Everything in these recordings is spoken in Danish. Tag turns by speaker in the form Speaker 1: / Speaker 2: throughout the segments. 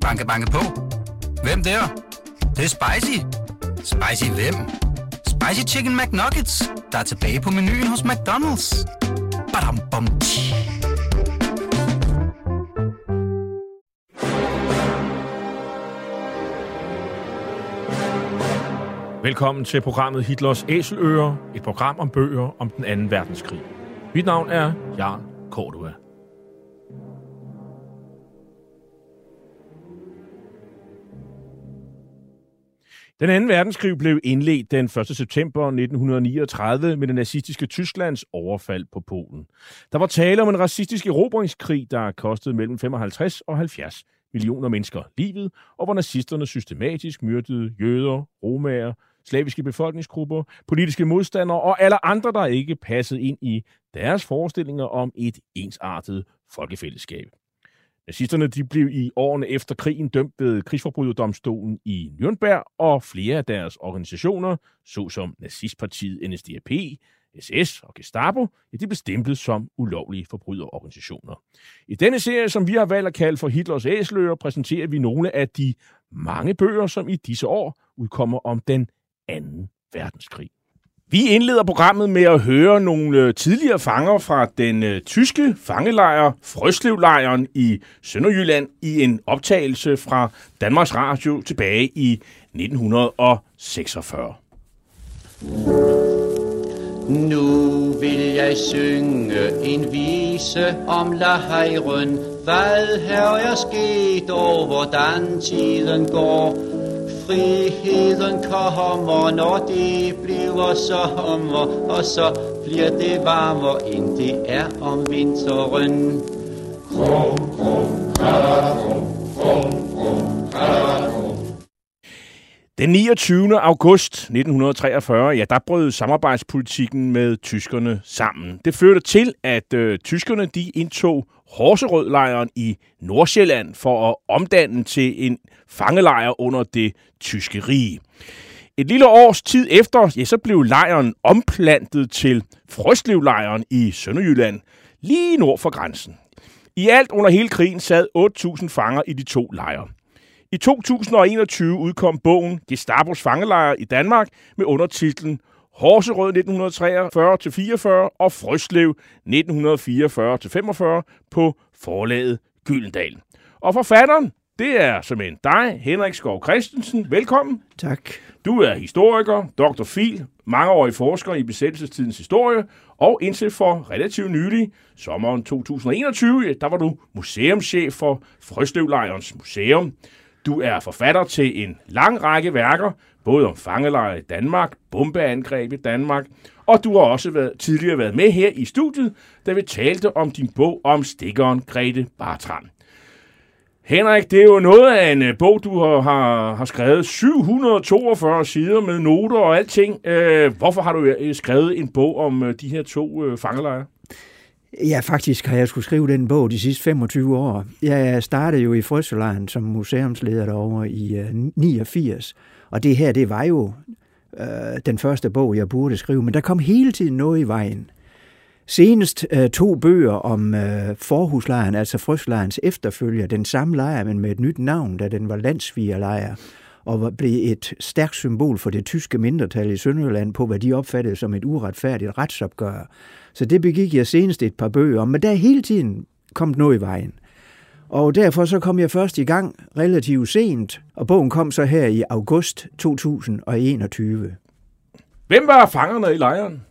Speaker 1: Banke, banke på. Hvem der? Det, det er spicy. Spicy hvem? Spicy Chicken McNuggets, der er tilbage på menuen hos McDonald's. Badum, bom, tji.
Speaker 2: Velkommen til programmet Hitlers Æseløer, et program om bøger om den anden verdenskrig. Mit navn er Jan Cordua. Den anden verdenskrig blev indledt den 1. september 1939 med det nazistiske Tysklands overfald på Polen. Der var tale om en racistisk erobringskrig, der kostede mellem 55 og 70 millioner mennesker livet, og hvor nazisterne systematisk myrdede jøder, romager, slaviske befolkningsgrupper, politiske modstandere og alle andre, der ikke passede ind i deres forestillinger om et ensartet folkefællesskab. Nazisterne de blev i årene efter krigen dømt ved krigsforbryderdomstolen i Nürnberg, og flere af deres organisationer, såsom nazistpartiet NSDAP, SS og Gestapo, ja, de blev stemplet som ulovlige forbryderorganisationer. I denne serie, som vi har valgt at kalde for Hitlers Æsler, præsenterer vi nogle af de mange bøger, som i disse år udkommer om den anden verdenskrig. Vi indleder programmet med at høre nogle øh, tidligere fanger fra den øh, tyske fangelejr Frøslevlejren i Sønderjylland i en optagelse fra Danmarks Radio tilbage i 1946.
Speaker 3: Nu vil jeg synge en vise om lejren, hvad her er sket og hvordan tiden går. Friheden kommer, når det bliver sommer, og så bliver det varmere, end det er om vinteren.
Speaker 4: Krum, krum, krum, krum, krum, krum. krum, krum.
Speaker 2: Den 29. august 1943, ja, der brød samarbejdspolitikken med tyskerne sammen. Det førte til, at øh, tyskerne de indtog Horserødlejren i Nordsjælland for at omdanne til en fangelejr under det tyske rige. Et lille års tid efter, ja, så blev lejren omplantet til Frøslevlejren i Sønderjylland, lige nord for grænsen. I alt under hele krigen sad 8.000 fanger i de to lejre. I 2021 udkom bogen Gestapos fangelejre i Danmark med undertitlen Horserød 1943-44 og Frøslev 1944-45 på forlaget Gyldendal. Og forfatteren, det er som en dig, Henrik Skov Christensen. Velkommen.
Speaker 5: Tak.
Speaker 2: Du er historiker, Dr. Fil, mangeårig forsker i besættelsestidens historie, og indtil for relativt nylig, sommeren 2021, der var du museumschef for Frøslevlejrens Museum. Du er forfatter til en lang række værker, både om fangelejre i Danmark, bombeangreb i Danmark, og du har også været, tidligere været med her i studiet, da vi talte om din bog om stikkeren Grete Bartram. Henrik, det er jo noget af en øh, bog, du har, har, har skrevet 742 sider med noter og alting. Øh, hvorfor har du øh, skrevet en bog om øh, de her to øh, fangelejre?
Speaker 5: Ja, faktisk har jeg skulle skrive den bog de sidste 25 år. Jeg startede jo i Frøsselejren som museumsleder derovre i øh, 89, og det her, det var jo øh, den første bog, jeg burde skrive, men der kom hele tiden noget i vejen. Senest øh, to bøger om øh, forhuslejren, altså Frøslejrens efterfølger, den samme lejr, men med et nyt navn, da den var landsvigerlejr, og blev et stærkt symbol for det tyske mindretal i Sønderjylland på, hvad de opfattede som et uretfærdigt retsopgør. Så det begik jeg senest et par bøger om, men der er hele tiden kommet noget i vejen. Og derfor så kom jeg først i gang relativt sent, og bogen kom så her i august 2021.
Speaker 2: Hvem var fangerne i lejren?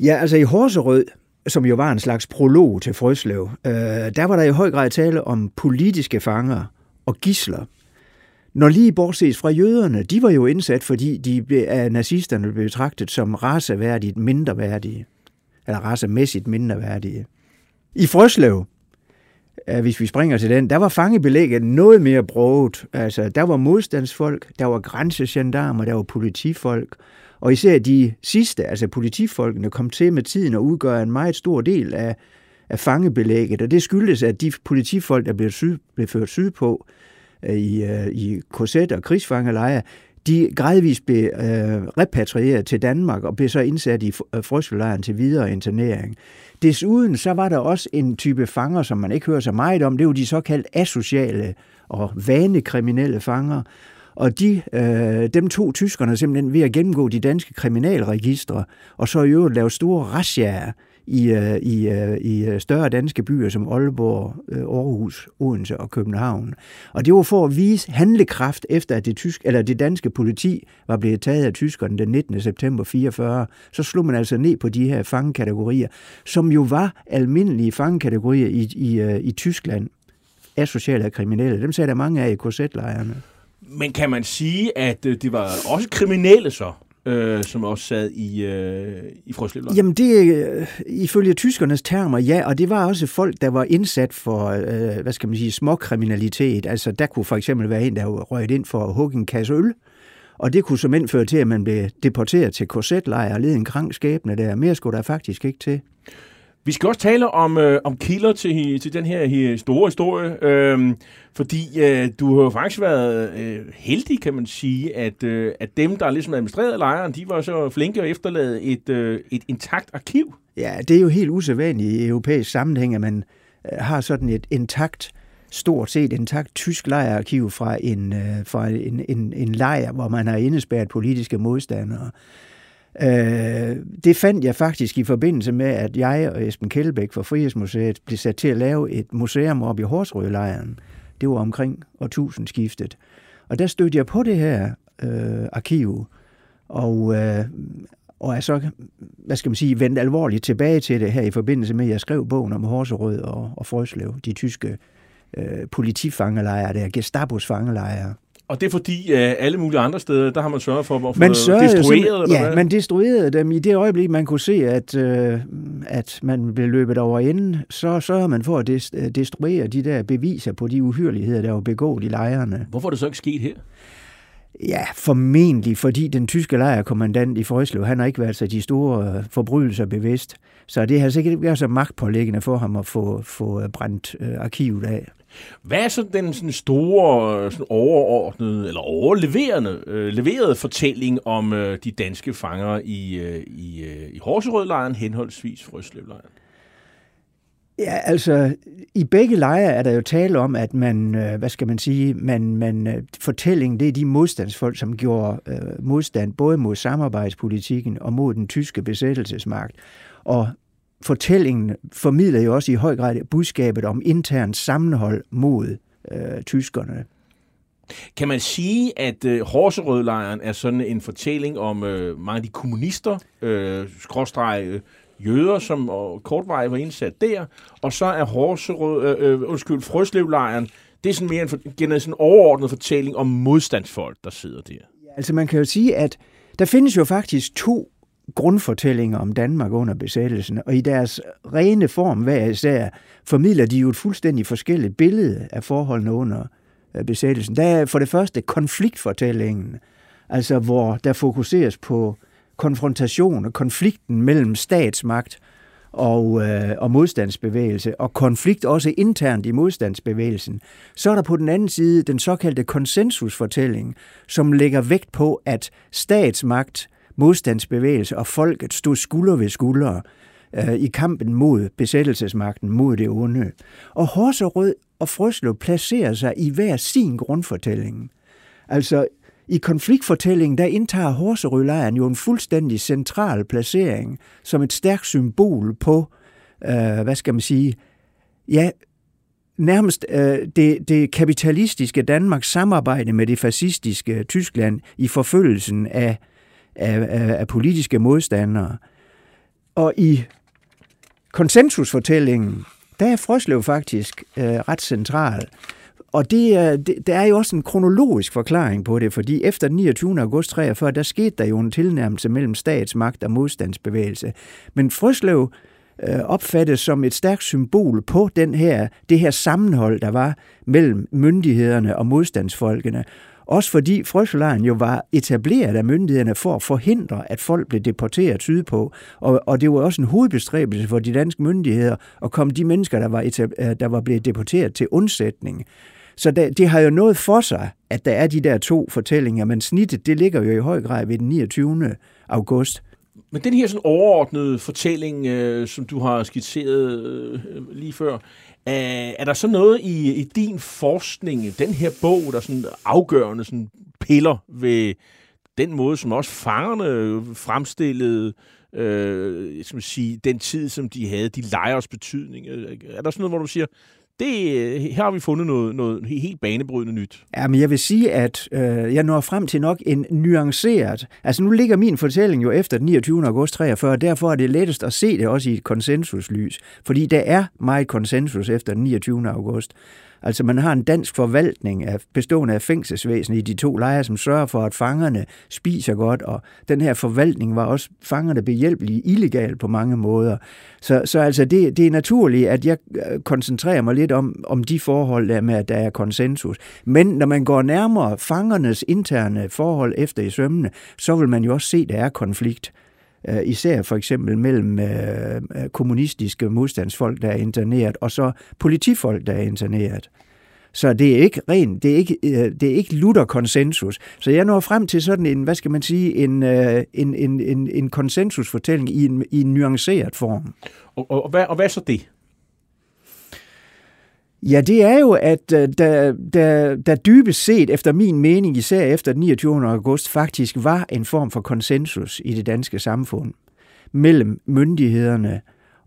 Speaker 5: Ja, altså i Horserød, som jo var en slags prolog til Frøslev, øh, der var der i høj grad tale om politiske fanger og gisler. Når lige bortset fra jøderne, de var jo indsat, fordi de af nazisterne blev betragtet som raceværdigt mindreværdige, eller racemæssigt mindreværdige. I Frøslev, øh, hvis vi springer til den, der var fangebelægget noget mere broget. Altså, der var modstandsfolk, der var grænsegendarmer, der var politifolk, og især de sidste, altså politifolkene, kom til med tiden og udgør en meget stor del af, af fangebelægget, og det skyldes, at de politifolk, der blev, syd, blev ført sydpå, Øh, i, øh, i korset og krigsfangelejre, de gradvist blev øh, repatrieret til Danmark og blev så indsat i frøskelejren øh, til videre internering. Desuden så var der også en type fanger, som man ikke hører så meget om, det var de såkaldt asociale og vanekriminelle fanger, og de, øh, dem to tyskerne simpelthen ved at gennemgå de danske kriminalregistre, og så i øvrigt lave store razziaer i, øh, i, øh, i øh, større danske byer som Aalborg, øh, Aarhus, Odense og København. Og det var for at vise handlekraft efter, at det, tysk, eller det danske politi var blevet taget af tyskerne den 19. september 44. Så slog man altså ned på de her fangekategorier, som jo var almindelige fangekategorier i, i, øh, i Tyskland. Asociale og kriminelle. Dem sagde der mange af i korsetlejrene.
Speaker 2: Men kan man sige, at det var også kriminelle så? Øh, som også sad i, øh, i frøslevlejren?
Speaker 5: Jamen det øh, ifølge tyskernes termer, ja, og det var også folk, der var indsat for, øh, hvad skal man sige, småkriminalitet. Altså der kunne for eksempel være en, der røget ind for at hugge en kasse øl, og det kunne som føre til, at man blev deporteret til korsetlejr og led en krank skæbne der. Mere skulle der faktisk ikke til.
Speaker 2: Vi skal også tale om, øh, om kilder til, til den her her store historie, øh, fordi øh, du har jo faktisk været øh, heldig, kan man sige, at, øh, at dem, der ligesom administrerede lejren, de var så flinke at efterlade et, øh, et intakt arkiv.
Speaker 5: Ja, det er jo helt usædvanligt i europæisk sammenhæng, at man øh, har sådan et intakt stort set intakt tysk lejrarkiv fra en, øh, fra en, en, en lejr, hvor man har indespærret politiske modstandere. Øh, Øh, det fandt jeg faktisk i forbindelse med, at jeg og Esben Kjellbæk fra Frihedsmuseet blev sat til at lave et museum op i Horsrødlejren. Det var omkring årtusindskiftet. Og der stødte jeg på det her øh, arkiv, og, øh, og er så, hvad skal man sige, vendt alvorligt tilbage til det her i forbindelse med, at jeg skrev bogen om Horserød og, og Frøslev, de tyske øh, politifangelejre, der Gestapos fangelejre.
Speaker 2: Og det er fordi, uh, alle mulige andre steder, der har man sørget for at få man destrueret?
Speaker 5: Eller ja, hvad? man destruerede dem i det øjeblik, man kunne se, at, uh, at man blev løbet over inden. Så sørger man for at des- destruere de der beviser på de uhyrligheder, der var begået i lejrene.
Speaker 2: Hvorfor er det så ikke sket her?
Speaker 5: Ja, formentlig, fordi den tyske lejrkommandant i Frøslev, han har ikke været sig de store øh, forbrydelser bevidst. Så det har sikkert ikke været så magtpålæggende for ham at få, få brændt øh, arkivet af.
Speaker 2: Hvad er så den sådan store, sådan overordnede eller overleverende øh, leverede fortælling om øh, de danske fanger i, øh, i, øh, i Horserødlejren henholdsvis Frøslevlejren?
Speaker 5: Ja, altså i begge lejre er der jo tale om, at man, øh, hvad skal man sige, man, man, øh, fortællingen, det er de modstandsfolk, som gjorde øh, modstand både mod samarbejdspolitikken og mod den tyske besættelsesmagt. Og fortællingen formidler jo også i høj grad budskabet om intern sammenhold mod øh, tyskerne.
Speaker 2: Kan man sige, at øh, Horserødlejren er sådan en fortælling om øh, mange af de kommunister, øh, skråstrege øh, jøder, som og kortvarigt var indsat der, og så er Horserød, øh, øh, undskyld, Frøslevlejren, det er sådan mere en, en sådan overordnet fortælling om modstandsfolk, der sidder der.
Speaker 5: Altså man kan jo sige, at der findes jo faktisk to grundfortællinger om Danmark under besættelsen, og i deres rene form hver især formidler de jo et fuldstændig forskelligt billede af forholdene under øh, besættelsen. Der er for det første konfliktfortællingen, altså hvor der fokuseres på konfrontation og konflikten mellem statsmagt og, øh, og modstandsbevægelse, og konflikt også internt i modstandsbevægelsen. Så er der på den anden side den såkaldte konsensusfortælling, som lægger vægt på, at statsmagt modstandsbevægelse og folket stod skulder ved skulder øh, i kampen mod besættelsesmagten, mod det onde. Og Horserød og Frøslo placerer sig i hver sin grundfortælling. Altså, i konfliktfortællingen, der indtager Horserødlejren jo en fuldstændig central placering som et stærkt symbol på, øh, hvad skal man sige, ja, nærmest øh, det, det kapitalistiske Danmarks samarbejde med det fascistiske Tyskland i forfølgelsen af af, af, af politiske modstandere. Og i konsensusfortællingen, der er Frøslev faktisk øh, ret central. Og det er, det, der er jo også en kronologisk forklaring på det, fordi efter 29. august 43, der skete der jo en tilnærmelse mellem statsmagt og modstandsbevægelse. Men Frøslev øh, opfattes som et stærkt symbol på den her, det her sammenhold, der var mellem myndighederne og modstandsfolkene. Også fordi frøselejren jo var etableret af myndighederne for at forhindre, at folk blev deporteret sydpå. Og, og det var også en hovedbestræbelse for de danske myndigheder at komme de mennesker, der var, etab- øh, der var blevet deporteret til undsætning. Så det, det har jo noget for sig, at der er de der to fortællinger, men snittet, det ligger jo i høj grad ved den 29. august.
Speaker 2: Men den her sådan overordnede fortælling, øh, som du har skitseret øh, lige før, er, er der så noget i, i din forskning, den her bog, der sådan afgørende sådan piller ved den måde, som også fangerne fremstillede øh, som sige, den tid, som de havde, de lejers betydning. Øh, er der sådan noget, hvor du siger, det, øh, her har vi fundet noget, noget helt banebrydende nyt.
Speaker 5: Ja, men jeg vil sige, at øh, jeg når frem til nok en nuanceret... Altså nu ligger min fortælling jo efter den 29. august 43, og derfor er det lettest at se det også i et konsensuslys. Fordi der er meget konsensus efter den 29. august. Altså man har en dansk forvaltning af, bestående af fængselsvæsen i de to lejre, som sørger for, at fangerne spiser godt, og den her forvaltning var også fangerne behjælpelige illegal på mange måder. Så, så altså det, det er naturligt, at jeg øh, koncentrerer mig lidt om, om de forhold der med, at der er konsensus. Men når man går nærmere fangernes interne forhold efter i sømmene, så vil man jo også se, at der er konflikt. Øh, især for eksempel mellem øh, øh, kommunistiske modstandsfolk, der er interneret, og så politifolk, der er interneret. Så det er ikke ren, det er ikke, øh, det er ikke lutter konsensus. Så jeg når frem til sådan en, hvad skal man sige, en, øh, en, en, en, en konsensusfortælling i en, i en nuanceret form.
Speaker 2: Og, og, og, hvad, og hvad er så det?
Speaker 5: Ja, det er jo, at øh, der, der, der dybest set, efter min mening, især efter den 29. august, faktisk var en form for konsensus i det danske samfund mellem myndighederne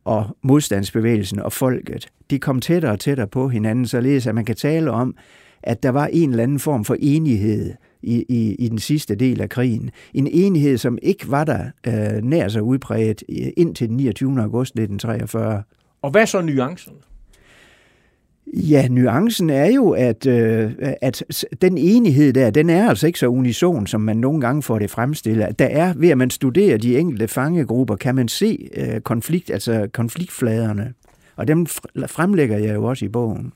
Speaker 5: og modstandsbevægelsen og folket. De kom tættere og tættere på hinanden, således at man kan tale om, at der var en eller anden form for enighed i, i, i den sidste del af krigen. En enighed, som ikke var der øh, nær så udbredt øh, indtil den 29. august 1943.
Speaker 2: Og hvad så nuancerne?
Speaker 5: Ja, nuancen er jo, at, øh, at den enighed der, den er altså ikke så unison, som man nogle gange får det fremstillet. Der er, ved at man studerer de enkelte fangegrupper, kan man se øh, konflikt, altså konfliktfladerne. Og dem fremlægger jeg jo også i bogen.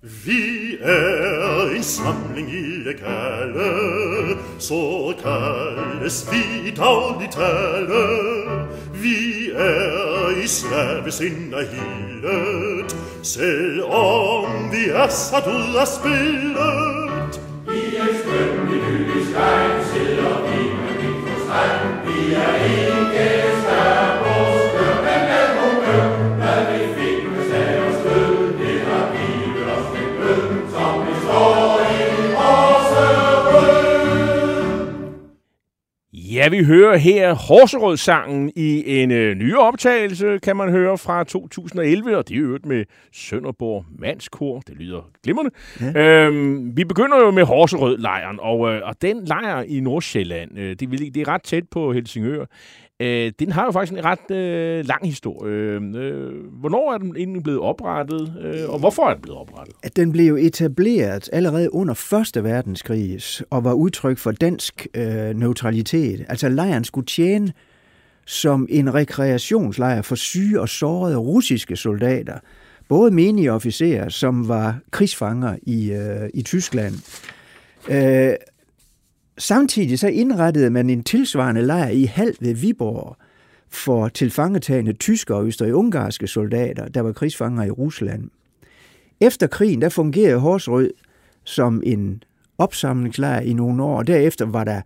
Speaker 4: Wie er in samling ille kelle, so kall es wie down die Telle. Wie er
Speaker 6: is leves in a hillet, sel om die assat ulla spillet. Wie es grün die Lüdigkeit, sel om die Mönchungsheit, wie er in gestern,
Speaker 2: Ja, vi hører her Horserød-sangen i en øh, ny optagelse, kan man høre, fra 2011, og det er øvrigt med Sønderborg Mandskor. Det lyder glimrende. Ja. Øhm, vi begynder jo med Horserød-lejren, og, øh, og den lejr i Nordsjælland, øh, det, det er ret tæt på Helsingør. Øh, den har jo faktisk en ret øh, lang historie. Øh, hvornår er den egentlig blevet oprettet, øh, og hvorfor er den blevet oprettet?
Speaker 5: At den blev jo etableret allerede under 1. verdenskrig og var udtryk for dansk øh, neutralitet. Altså lejren skulle tjene som en rekreationslejr for syge og sårede russiske soldater. Både menige officerer, som var krigsfanger i, øh, i Tyskland. Øh, Samtidig så indrettede man en tilsvarende lejr i Hal ved Viborg for tilfangetagende tyske og østrig-ungarske soldater, der var krigsfanger i Rusland. Efter krigen der fungerede Horsrød som en opsamlingslejr i nogle år, og derefter var der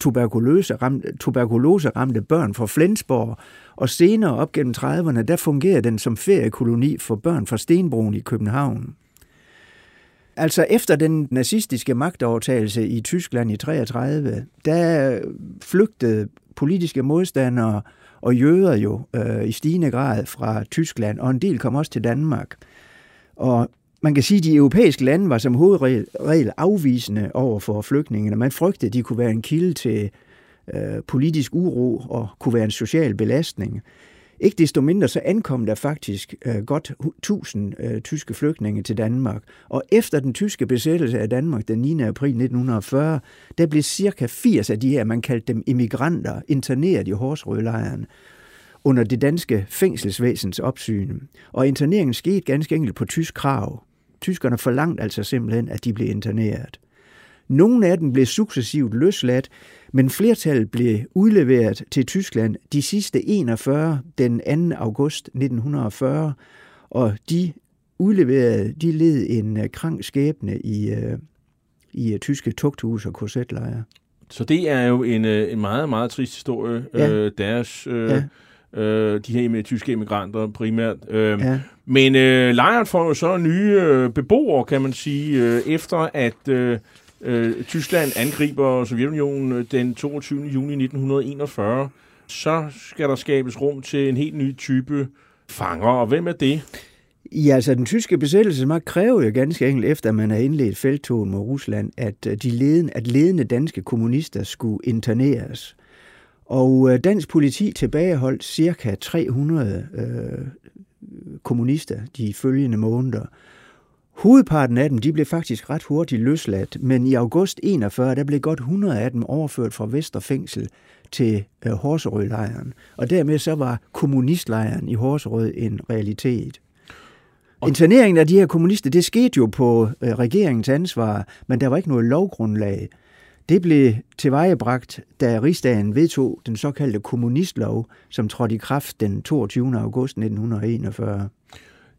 Speaker 5: tuberkulose ramte, tuberkulose ramte børn fra Flensborg, og senere op gennem 30'erne, der fungerede den som feriekoloni for børn fra Stenbroen i København. Altså efter den nazistiske magtovertagelse i Tyskland i 33, der flygtede politiske modstandere og jøder jo øh, i stigende grad fra Tyskland, og en del kom også til Danmark. Og man kan sige, at de europæiske lande var som hovedregel afvisende over for flygtningene. Man frygtede, at de kunne være en kilde til øh, politisk uro og kunne være en social belastning. Ikke desto mindre så ankom der faktisk øh, godt 1000 øh, tyske flygtninge til Danmark. Og efter den tyske besættelse af Danmark den 9. april 1940, der blev cirka 80 af de her, man kaldte dem immigranter, interneret i Horsrødlejren under det danske fængselsvæsens opsyn. Og interneringen skete ganske enkelt på tysk krav. Tyskerne forlangte altså simpelthen, at de blev interneret. Nogle af dem blev successivt løsladt, men flertallet blev udleveret til Tyskland de sidste 41 den 2. august 1940, og de udleverede, de led en uh, krank skæbne i, uh, i uh, tyske tugthus og korsetlejre.
Speaker 2: Så det er jo en, øh, en meget, meget trist historie.
Speaker 5: Ja.
Speaker 2: Øh, deres, øh,
Speaker 5: Ja.
Speaker 2: øh, de her med tyske emigranter primært. Øh,
Speaker 5: Ja.
Speaker 2: Men øh, lejren får jo så nye øh, beboere, kan man sige, øh, efter at øh, øh, Tyskland angriber Sovjetunionen øh, den 22. juni 1941. Så skal der skabes rum til en helt ny type fanger. Og hvem er det?
Speaker 5: Ja, altså den tyske besættelsesmagt kræver jo ganske enkelt, efter man har indledt feltogen mod Rusland, at, øh, de ledende, at ledende danske kommunister skulle interneres. Og øh, dansk politi tilbageholdt cirka 300 øh, kommunister de følgende måneder. Hovedparten af dem de blev faktisk ret hurtigt løsladt, men i august 41 der blev godt 100 af dem overført fra Vesterfængsel til øh, Horserød-lejren. Og dermed så var kommunistlejren i Horserød en realitet. Interneringen af de her kommunister, det skete jo på øh, regeringens ansvar, men der var ikke noget lovgrundlag. Det blev tilvejebragt, da rigsdagen vedtog den såkaldte kommunistlov, som trådte i kraft den 22. august 1941.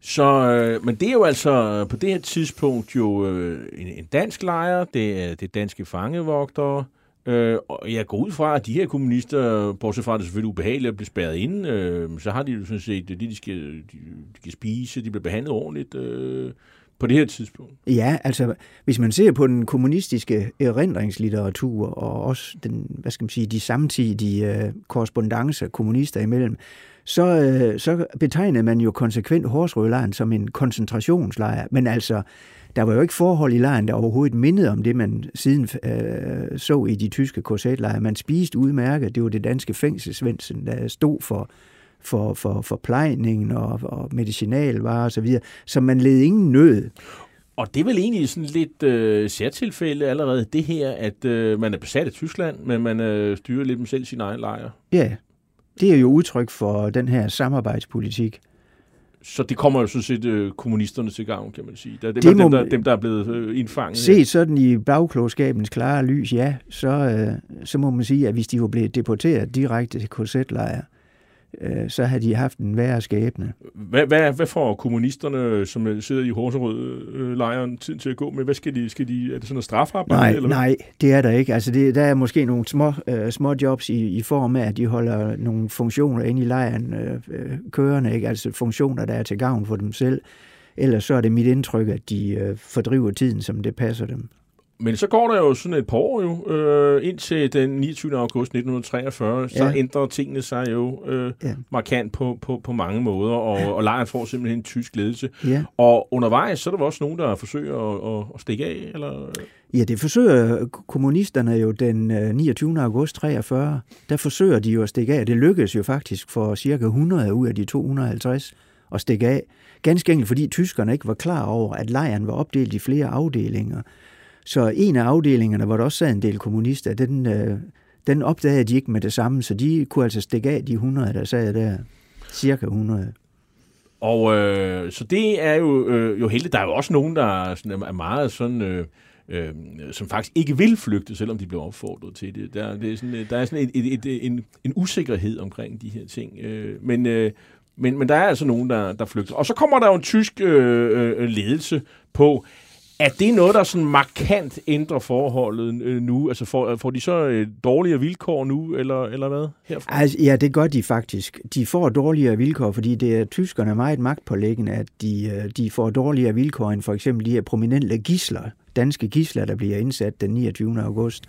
Speaker 2: Så, øh, men det er jo altså øh, på det her tidspunkt jo øh, en, en dansk lejr, det er, det er danske fangevogtere, øh, og jeg går ud fra, at de her kommunister, bortset fra at det er selvfølgelig ubehageligt at blive spærret ind, øh, så har de jo sådan set det, de skal, de, de skal spise, de bliver behandlet ordentligt øh, på det her tidspunkt.
Speaker 5: Ja, altså hvis man ser på den kommunistiske erindringslitteratur og også den, hvad skal man sige, de samtidige øh, korrespondencer kommunister imellem, så, øh, så betegnede man jo konsekvent Horsrødlejren som en koncentrationslejr. Men altså, der var jo ikke forhold i lejren, der overhovedet mindede om det, man siden øh, så i de tyske korsetlejre. Man spiste udmærket. Det var det danske fængselsvendsen, der stod for for, for, for plejningen og, og medicinalvarer osv., så, videre. så man led ingen nød.
Speaker 2: Og det er vel egentlig sådan lidt øh, særtilfælde allerede, det her, at øh, man er besat af Tyskland, men man øh, styrer lidt selv sin egen lejr.
Speaker 5: Ja, det er jo udtryk for den her samarbejdspolitik.
Speaker 2: Så det kommer jo sådan set øh, kommunisterne til gavn, kan man sige. Der, dem,
Speaker 5: Det må
Speaker 2: dem, der, dem, der er blevet øh, indfanget.
Speaker 5: Set sådan i bagklogskabens klare lys, ja, så, øh, så må man sige, at hvis de var blevet deporteret direkte til korsetlejre, øh, så havde de haft en værre skæbne.
Speaker 2: Hvad, hvad, hvad får kommunisterne, som øh, sidder i Horserød-lejren, tid til at gå med? Hvad skal de? Skal de er det sådan noget strafarbejde?
Speaker 5: Nej,
Speaker 2: eller hvad?
Speaker 5: nej, det er der ikke. Altså det, der er måske nogle små, øh, små jobs i, i form af, at de holder nogle funktioner inde i lejren øh, øh, kørende, ikke? altså funktioner, der er til gavn for dem selv. Ellers så er det mit indtryk, at de øh, fordriver tiden, som det passer dem.
Speaker 2: Men så går der jo sådan et par år jo, øh, indtil den 29. august 1943, så
Speaker 5: Ja.
Speaker 2: ændrer tingene sig jo øh,
Speaker 5: Ja.
Speaker 2: markant på, på, på mange måder, og, og lejren får simpelthen en tysk ledelse.
Speaker 5: Ja.
Speaker 2: Og undervejs, så er der også nogen, der forsøger at, at, at stikke af, eller...
Speaker 5: Ja, det forsøger kommunisterne jo den øh, 29. august 43. Der forsøger de jo at stikke af. Det lykkedes jo faktisk for cirka 100 ud af de 250 at stikke af. Ganske enkelt, fordi tyskerne ikke var klar over, at lejren var opdelt i flere afdelinger. Så en af afdelingerne, hvor der også sad en del kommunister, den, øh, den opdagede de ikke med det samme, så de kunne altså stikke af de 100, der sad der. Cirka 100.
Speaker 2: Og øh, så det er jo, øh, jo heldigt. Der er jo også nogen, der er, sådan, er meget sådan... Øh, øh, som faktisk ikke vil flygte, selvom de bliver opfordret til det. Der, det er sådan, øh, der er sådan et, et, et, en, en usikkerhed omkring de her ting. Øh, men, øh, men, men der er altså nogen, der, der flygter. Og så kommer der jo en tysk øh, øh, ledelse på, at det er noget, der sådan markant ændrer forholdet øh, nu? Altså får, får de så øh, dårligere vilkår nu, eller, eller hvad herfra?
Speaker 5: Altså, ja, det gør de faktisk. De får dårligere vilkår, fordi det er tyskerne meget magtpålæggende, at de, øh, de får dårligere vilkår end for eksempel de her prominente gisler, danske gisler, der bliver indsat den 29. august,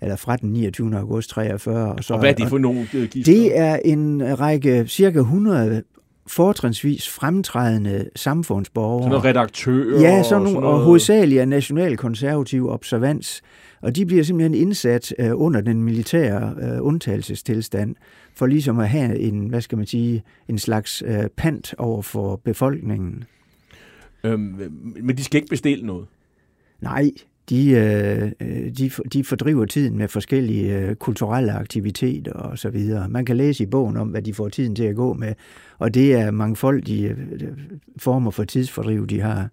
Speaker 5: eller fra den 29. august 43. Og, så,
Speaker 2: Og hvad er det for nogle øh, gidsler?
Speaker 5: Det er en række, cirka 100 fortrinsvis fremtrædende samfundsborgere.
Speaker 2: Sådan noget redaktører?
Speaker 5: Ja, sådan
Speaker 2: og
Speaker 5: nogle, og hovedsageligt af nationalkonservativ observans. Og de bliver simpelthen indsat øh, under den militære øh, undtagelsestilstand, for ligesom at have en, hvad skal man sige, en slags øh, pant over for befolkningen.
Speaker 2: Øhm, men de skal ikke bestille noget?
Speaker 5: Nej, de, øh, de, de fordriver tiden med forskellige øh, kulturelle aktiviteter og så videre. Man kan læse i bogen om, hvad de får tiden til at gå med, og det er mangfoldige øh, former for tidsfordriv, de har.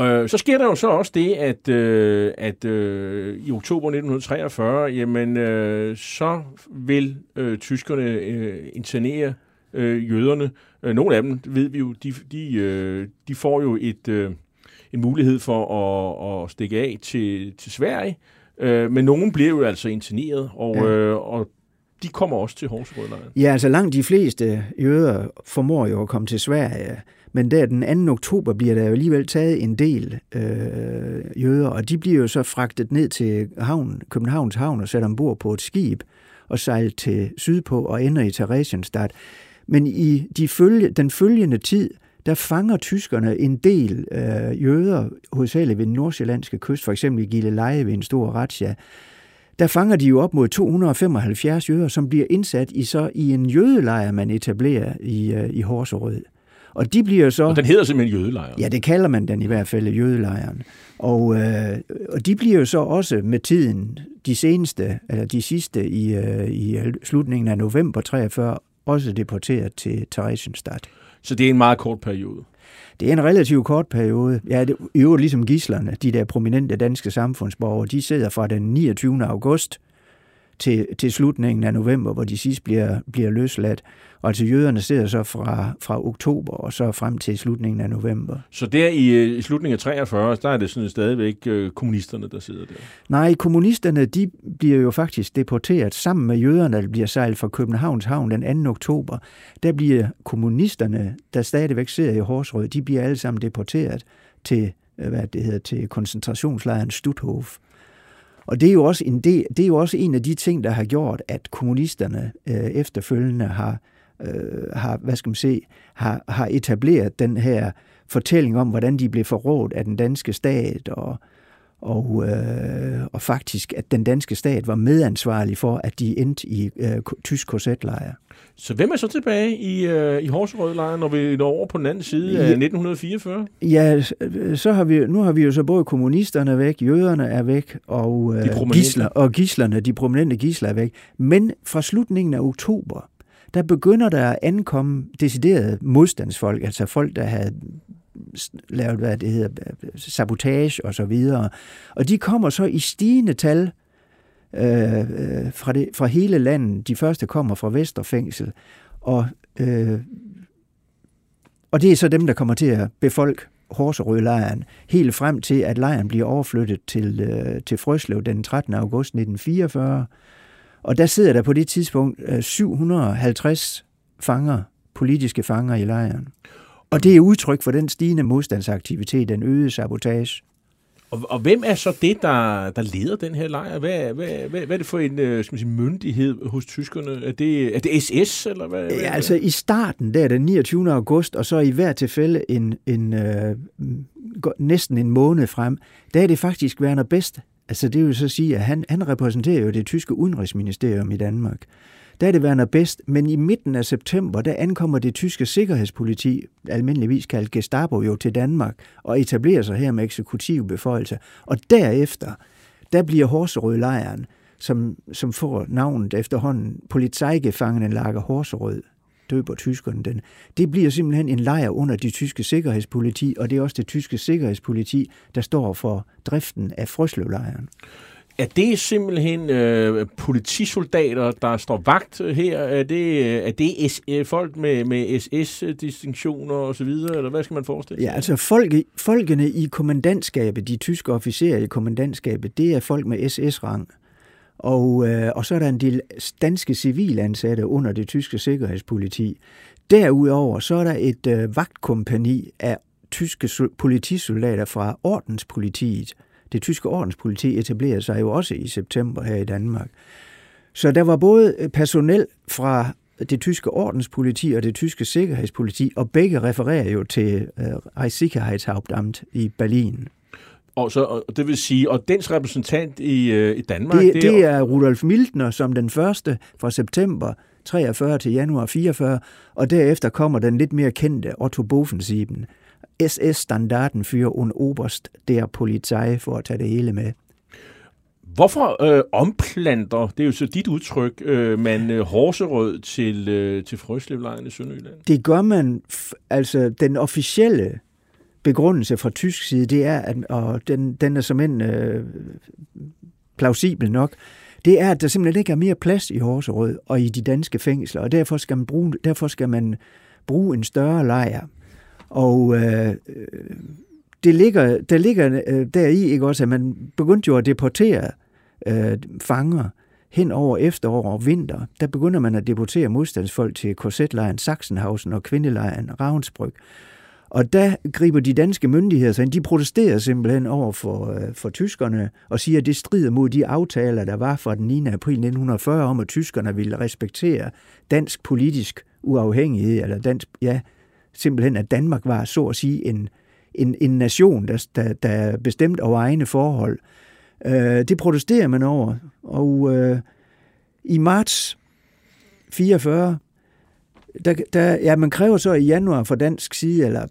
Speaker 2: Øh, så sker der jo så også det, at, øh, at øh, i oktober 1943, jamen, øh, så vil øh, tyskerne øh, internere øh, jøderne. Nogle af dem, ved vi jo, de, de, øh, de får jo et, øh, en mulighed for at, at stikke af til, til Sverige, øh, men nogen bliver jo altså interneret, og, ja. øh, og de kommer også til Horserødlejren.
Speaker 5: Ja, altså langt de fleste jøder formår jo at komme til Sverige, men der den 2. oktober bliver der jo alligevel taget en del øh, jøder, og de bliver jo så fragtet ned til havn, Københavns Havn og sat ombord på et skib og sejlet til sydpå og ender i Theresienstadt. Men i de følge, den følgende tid, der fanger tyskerne en del øh, jøder, hovedsageligt ved den nordsjællandske kyst, for eksempel i Gilleleje ved en stor razzia. Der fanger de jo op mod 275 jøder, som bliver indsat i så i en jødelejr, man etablerer i, øh, i Horserød.
Speaker 2: Og de bliver så... Og den hedder simpelthen jødelejren?
Speaker 5: Ja, det kalder man den i hvert fald, jødelejren. Og, øh, og de bliver jo så også med tiden, de seneste, eller de sidste i, øh, i slutningen af november 43, også deporteret til Theresienstadt.
Speaker 2: Så det er en meget kort periode?
Speaker 5: Det er en relativt kort periode. Ja, det er jo ligesom gislerne, de der prominente danske samfundsborgere, de sidder fra den 29. august til, til slutningen af november, hvor de sidst bliver, bliver løsladt. Og altså jøderne sidder så fra, fra oktober og så frem til slutningen af november.
Speaker 2: Så der i, øh, i slutningen af 43, der er det sådan stadigvæk øh, kommunisterne, der sidder der?
Speaker 5: Nej, kommunisterne de bliver jo faktisk deporteret sammen med jøderne, der bliver sejlet fra Københavns Havn den 2. oktober. Der bliver kommunisterne, der stadigvæk sidder i Horsrød, de bliver alle sammen deporteret til, øh, hvad det hedder, til koncentrationslejren Stutthof. Og det er jo også en, del, det er jo også en af de ting, der har gjort, at kommunisterne øh, efterfølgende har, øh, har, hvad skal man se, har, har etableret den her fortælling om, hvordan de blev forrådt af den danske stat, og, og, øh, og faktisk, at den danske stat var medansvarlig for, at de endte i øh, tysk korsetlejr.
Speaker 2: Så hvem er så tilbage i, øh, i Horserød-lejren, når vi når over på den anden side af 1944?
Speaker 5: Ja, så har vi, nu har vi jo så både kommunisterne væk, jøderne er væk, og, øh, gisler, og gislerne, de prominente gisler er væk. Men fra slutningen af oktober, der begynder der at ankomme deciderede modstandsfolk, altså folk, der havde lavet, hvad det hedder, sabotage og så videre. Og de kommer så i stigende tal øh, øh, fra, det, fra hele landet. De første kommer fra Vesterfængsel, og, øh, og det er så dem, der kommer til at befolke Horserød-lejren, helt frem til, at lejren bliver overflyttet til, øh, til Frøslev den 13. august 1944. Og der sidder der på det tidspunkt øh, 750 fanger, politiske fanger i lejren. Og det er udtryk for den stigende modstandsaktivitet, den øgede sabotage.
Speaker 2: Og, og hvem er så det, der, der leder den her lejr? Hvad, hvad, hvad, hvad er det for en øh, skal man sige, myndighed hos tyskerne? Er det, er det SS? Eller hvad, hvad,
Speaker 5: ja, altså i starten, der den 29. august, og så i hver tilfælde en, en, øh, næsten en måned frem, der er det faktisk Werner Best. Altså det vil så sige, at han, han repræsenterer jo det tyske udenrigsministerium i Danmark der er det Werner Best, men i midten af september, der ankommer det tyske sikkerhedspoliti, almindeligvis kaldt Gestapo, jo til Danmark, og etablerer sig her med eksekutive beføjelser. Og derefter, der bliver Horserød-lejren, som, som får navnet efterhånden Polizeigefangenenlager Horserød, døber tyskerne den. Det bliver simpelthen en lejr under det tyske sikkerhedspoliti, og det er også det tyske sikkerhedspoliti, der står for driften af Frøslevlejren.
Speaker 2: Er det simpelthen øh, politisoldater, der står vagt øh, her? Er det, øh, er det S, øh, folk med, med SS-distinktioner osv., eller hvad skal man forestille
Speaker 5: sig? Ja, altså folk, folkene i kommandantskabet, de tyske officerer i kommandantskabet, det er folk med SS-rang. Og, øh, og så er der en del danske civilansatte under det tyske sikkerhedspoliti. Derudover så er der et øh, vagtkompani af tyske politisoldater fra ordenspolitiet, det tyske ordenspoliti etablerede sig jo også i september her i Danmark. Så der var både personel fra det tyske ordenspoliti og det tyske sikkerhedspoliti, og begge refererer jo til uh, Reichssicherheitshauptamt i Berlin.
Speaker 2: Og, så, og det vil sige, og dens repræsentant i, uh, i Danmark...
Speaker 5: Det, det, det er Rudolf Mildner som den første fra september 43 til januar 44, og derefter kommer den lidt mere kendte Otto Bofensieben, SS-standarden für un Oberst der Polizei, for at tage det hele med.
Speaker 2: Hvorfor øh, omplanter, det er jo så dit udtryk, øh, man øh, horserød til, øh, til Frøslevlejren i Sønderjylland?
Speaker 5: Det gør man, altså den officielle begrundelse fra tysk side, det er, at, og den, den er som en øh, plausibel nok, det er, at der simpelthen ikke er mere plads i Horserød og i de danske fængsler, og derfor skal man bruge, derfor skal man bruge en større lejr. Og øh, øh, det ligger, der ligger øh, deri ikke også, at man begyndte jo at deportere øh, fanger hen over efterår og vinter. Der begynder man at deportere modstandsfolk til korsetlejren Sachsenhausen og kvindelejren Ravensbrück. Og der griber de danske myndigheder sig ind. De protesterer simpelthen over for, øh, for tyskerne og siger, at det strider mod de aftaler, der var fra den 9. april 1940 om, at tyskerne ville respektere dansk politisk uafhængighed, eller dansk, ja, simpelthen at Danmark var så at sige en, en, en nation, der, der, der bestemt over egne forhold. Øh, det protesterer man over, og øh, i marts 44, der, der, ja, man kræver så i januar fra dansk side, eller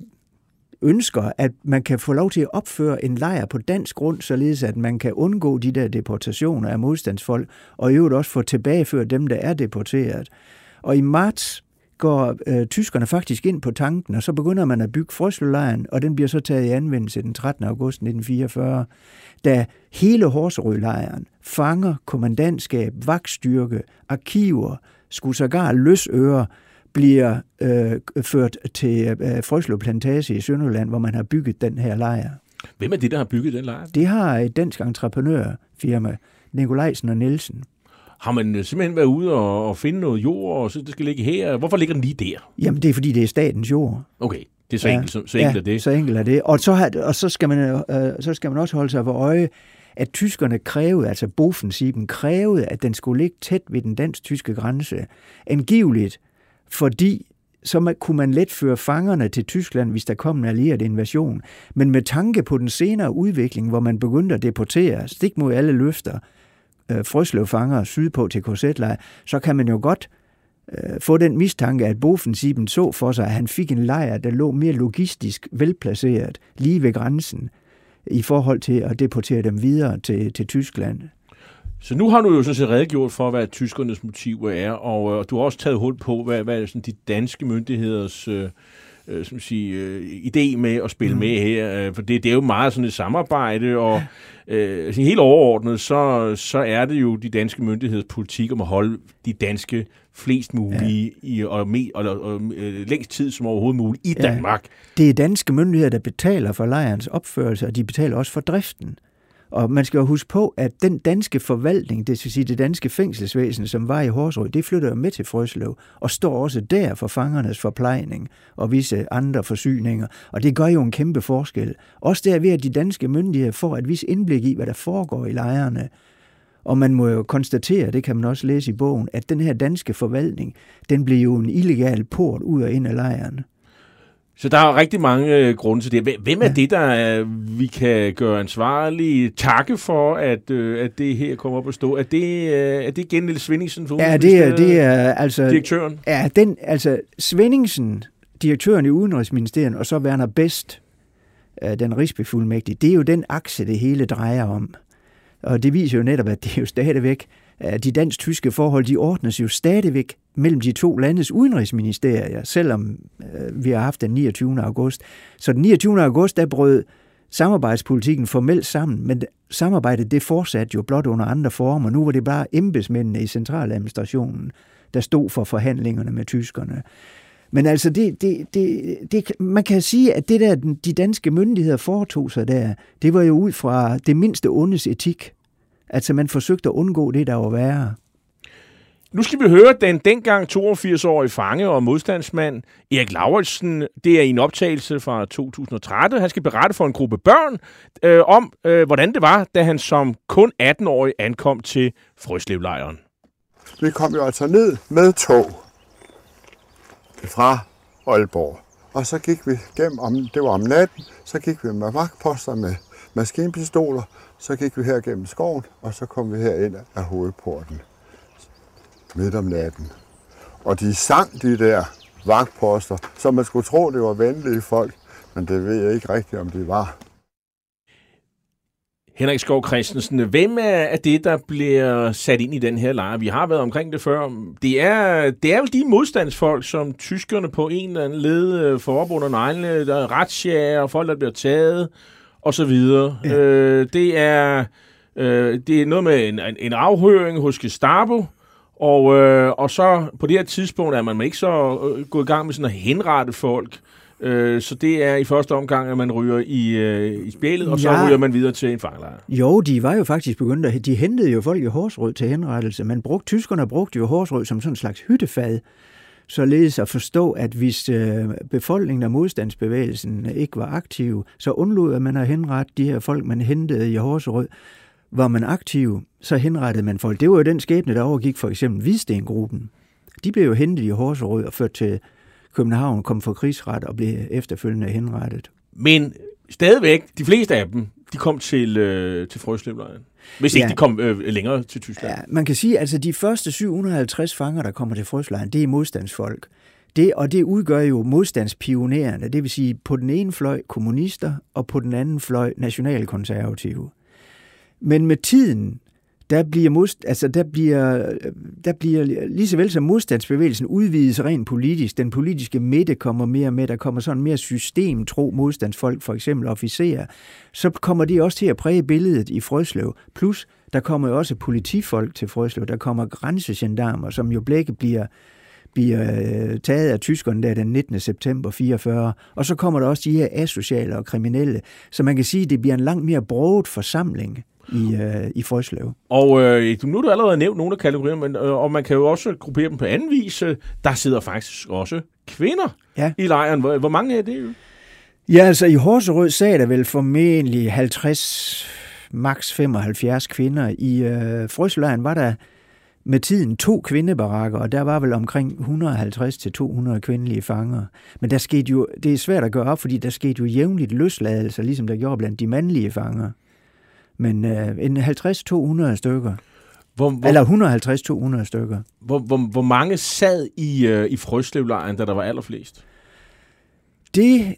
Speaker 5: ønsker, at man kan få lov til at opføre en lejr på dansk grund, således at man kan undgå de der deportationer af modstandsfolk, og i øvrigt også få tilbageført dem, der er deporteret. Og i marts går øh, tyskerne faktisk ind på tanken, og så begynder man at bygge Frøslelejren, og den bliver så taget i anvendelse den 13. august 1944, da hele Horserødlejren fanger kommandantskab, vagtstyrke, arkiver, skulle sågar løsøre, bliver øh, ført til øh, Frøslev Plantage i Sønderland, hvor man har bygget den her lejr.
Speaker 2: Hvem er det, der har bygget den lejr?
Speaker 5: Det har et dansk entreprenørfirma, Nikolajsen og Nielsen.
Speaker 2: Har man øh, simpelthen været ude og, og finde noget jord, og så det skal ligge her? Hvorfor ligger den lige der?
Speaker 5: Jamen, det er fordi, det er statens jord.
Speaker 2: Okay, det er så ja, enkelt, så, så enkelt
Speaker 5: ja,
Speaker 2: er det.
Speaker 5: så enkelt er det. Og så, har, og så, skal man, øh, så skal man også holde sig for øje, at tyskerne krævede, altså Bofensiben krævede, at den skulle ligge tæt ved den dansk-tyske grænse. Angiveligt, fordi så man, kunne man let føre fangerne til Tyskland, hvis der kom en allieret invasion. Men med tanke på den senere udvikling, hvor man begyndte at deportere, stik mod alle løfter, øh, frøslevfanger sydpå til korsetlejr, så kan man jo godt øh, få den mistanke, at Bofensiben så for sig, at han fik en lejr, der lå mere logistisk velplaceret lige ved grænsen i forhold til at deportere dem videre til, til Tyskland.
Speaker 2: Så nu har du jo sådan set redegjort for, hvad tyskernes motiver er, og øh, du har også taget hul på, hvad, hvad sådan de danske myndigheders øh, øh, som sige, øh, idé med at spille mm. med her. Øh, for det, det er jo meget sådan et samarbejde, og øh, altså, helt overordnet, så, så er det jo de danske myndigheders politik om at holde de danske flest mulige ja. i, og, med, og, og, og øh, længst tid som overhovedet muligt i ja. Danmark.
Speaker 5: Det er danske myndigheder, der betaler for lejrens opførelse, og de betaler også for driften. Og man skal jo huske på, at den danske forvaltning, det vil sige det danske fængselsvæsen, som var i Horsrød, det flytter jo med til Frøslev og står også der for fangernes forplejning og visse andre forsyninger. Og det gør jo en kæmpe forskel. Også der ved, at de danske myndigheder får et vis indblik i, hvad der foregår i lejrene. Og man må jo konstatere, det kan man også læse i bogen, at den her danske forvaltning, den blev jo en illegal port ud og ind af lejren.
Speaker 2: Så der er rigtig mange øh, grunde til det. Hvem er ja. det, der er, vi kan gøre ansvarlige, takke for, at, øh, at det her kommer op at stå? Er det, øh, er det igen Niels Svendingsen? For
Speaker 5: ja, det er, det er altså...
Speaker 2: Direktøren?
Speaker 5: Ja, den, altså Svendingsen, direktøren i Udenrigsministeriet, og så Werner Best, øh, den rigsbefuldmægtige, det er jo den akse, det hele drejer om. Og det viser jo netop, at det er jo stadigvæk, de dansk-tyske forhold, de ordnes jo stadigvæk mellem de to landes udenrigsministerier, selvom øh, vi har haft den 29. august. Så den 29. august, der brød samarbejdspolitikken formelt sammen, men samarbejdet det fortsatte jo blot under andre former. Nu var det bare embedsmændene i centraladministrationen, der stod for forhandlingerne med tyskerne. Men altså, det, det, det, det, man kan sige, at det der, de danske myndigheder foretog sig der, det var jo ud fra det mindste ondes etik. Altså, man forsøgte at undgå det, der var værre.
Speaker 2: Nu skal vi høre den dengang 82-årige fange og modstandsmand Erik Lauritsen. Det er en optagelse fra 2013. Han skal berette for en gruppe børn øh, om, øh, hvordan det var, da han som kun 18-årig ankom til Frøslevlejren.
Speaker 7: Vi kom jo altså ned med tog fra Aalborg. Og så gik vi gennem, om, det var om natten, så gik vi med vagtposter med maskinpistoler, så gik vi her gennem skoven, og så kom vi her ind af hovedporten midt om natten. Og de sang de der vagtposter, så man skulle tro, det var venlige folk, men det ved jeg ikke rigtigt, om det var.
Speaker 2: Henrik Skov Christensen, hvem er det, der bliver sat ind i den her lejr? Vi har været omkring det før. Det er, det er jo de modstandsfolk, som tyskerne på en eller anden led øh, får op under neglene. Der er retsjager og folk, der bliver taget, og så videre. Ja. Øh, det er Øh, det er noget med en, en, en afhøring hos Gestapo, og, øh, og så på det her tidspunkt er man ikke så øh, gået i gang med sådan at henrette folk. Øh, så det er i første omgang, at man ryger i, øh, i spjælet, og så
Speaker 5: Ja.
Speaker 2: ryger man videre til en fangelejr.
Speaker 5: Jo, de var jo faktisk begyndt at... De hentede jo folk i Horsrød til henrettelse. Man brugte, tyskerne brugte jo Horsrød som sådan en slags hyttefad, således at forstå, at hvis øh, befolkningen og modstandsbevægelsen ikke var aktiv, så undlod man at henrette de her folk, man hentede i Horserød. Var man aktiv, så henrettede man folk. Det var jo den skæbne, der overgik for eksempel Hvidstengruppen. De blev jo hentet i Horserød og ført til København, kom for krigsret og blev efterfølgende henrettet.
Speaker 2: Men stadigvæk, de fleste af dem, de kom til, øh, til Frøslevlejren. Hvis ikke
Speaker 5: Ja.
Speaker 2: de kom øh, længere til Tyskland.
Speaker 5: Ja, man kan sige, at altså de første 750 fanger, der kommer til Frøslejren, det er modstandsfolk. Det, og det udgør jo modstandspionererne, det vil sige på den ene fløj kommunister, og på den anden fløj nationalkonservative. Men med tiden, der bliver, modst, altså der bliver, øh, der bliver lige så vel som modstandsbevægelsen udvides rent politisk. Den politiske midte kommer mere med, der kommer sådan mere systemtro modstandsfolk, for eksempel officerer. Så kommer de også til at præge billedet i Frøslev. Plus, der kommer jo også politifolk til Frøslev. Der kommer grænsegendarmer, som jo begge bliver bliver øh, taget af tyskerne der den 19. september 44, og så kommer der også de her asociale og kriminelle, så man kan sige, at det bliver en langt mere broget forsamling i, øh, i Frøslev.
Speaker 2: Og øh, nu har du allerede nævnt nogle af kategorierne, men, øh, og man kan jo også gruppere dem på anden vis. Øh, Der sidder faktisk også kvinder
Speaker 5: Ja.
Speaker 2: i lejren. Hvor, hvor mange er det? jo?
Speaker 5: Ja, altså i Horserød sagde der vel formentlig 50, maks 75 kvinder. I øh, Frøslejren var der med tiden to kvindebarakker, og der var vel omkring 150-200 kvindelige fanger. Men der skete jo, det er svært at gøre op, fordi der skete jo jævnligt løsladelser, ligesom der gjorde blandt de mandlige fanger. Men øh, en 50-200 stykker,
Speaker 2: Hvor, hvor,
Speaker 5: eller 150-200 stykker.
Speaker 2: hvor, hvor, hvor mange sad i, øh, i Frøslevlejren, da der var allerflest?
Speaker 5: Det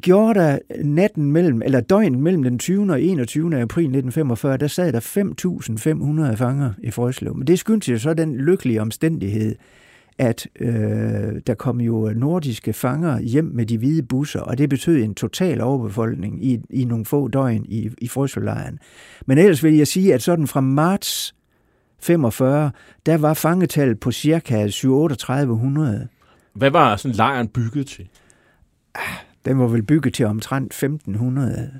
Speaker 5: gjorde der natten mellem, eller døgnet mellem den 20. og 21. april 1945, der sad der 5.500 fanger i Frøslev. Men det skyldtes jo så den lykkelige omstændighed, at øh, der kom jo nordiske fanger hjem med de hvide busser, og det betød en total overbefolkning i, i nogle få døgn i, i Frøslevlejren. Men ellers vil jeg sige, at sådan fra marts 45, der var fangetallet på cirka 7-3800.
Speaker 2: Hvad var sådan lejren bygget til?
Speaker 5: Den var vel bygget til omtrent 1500,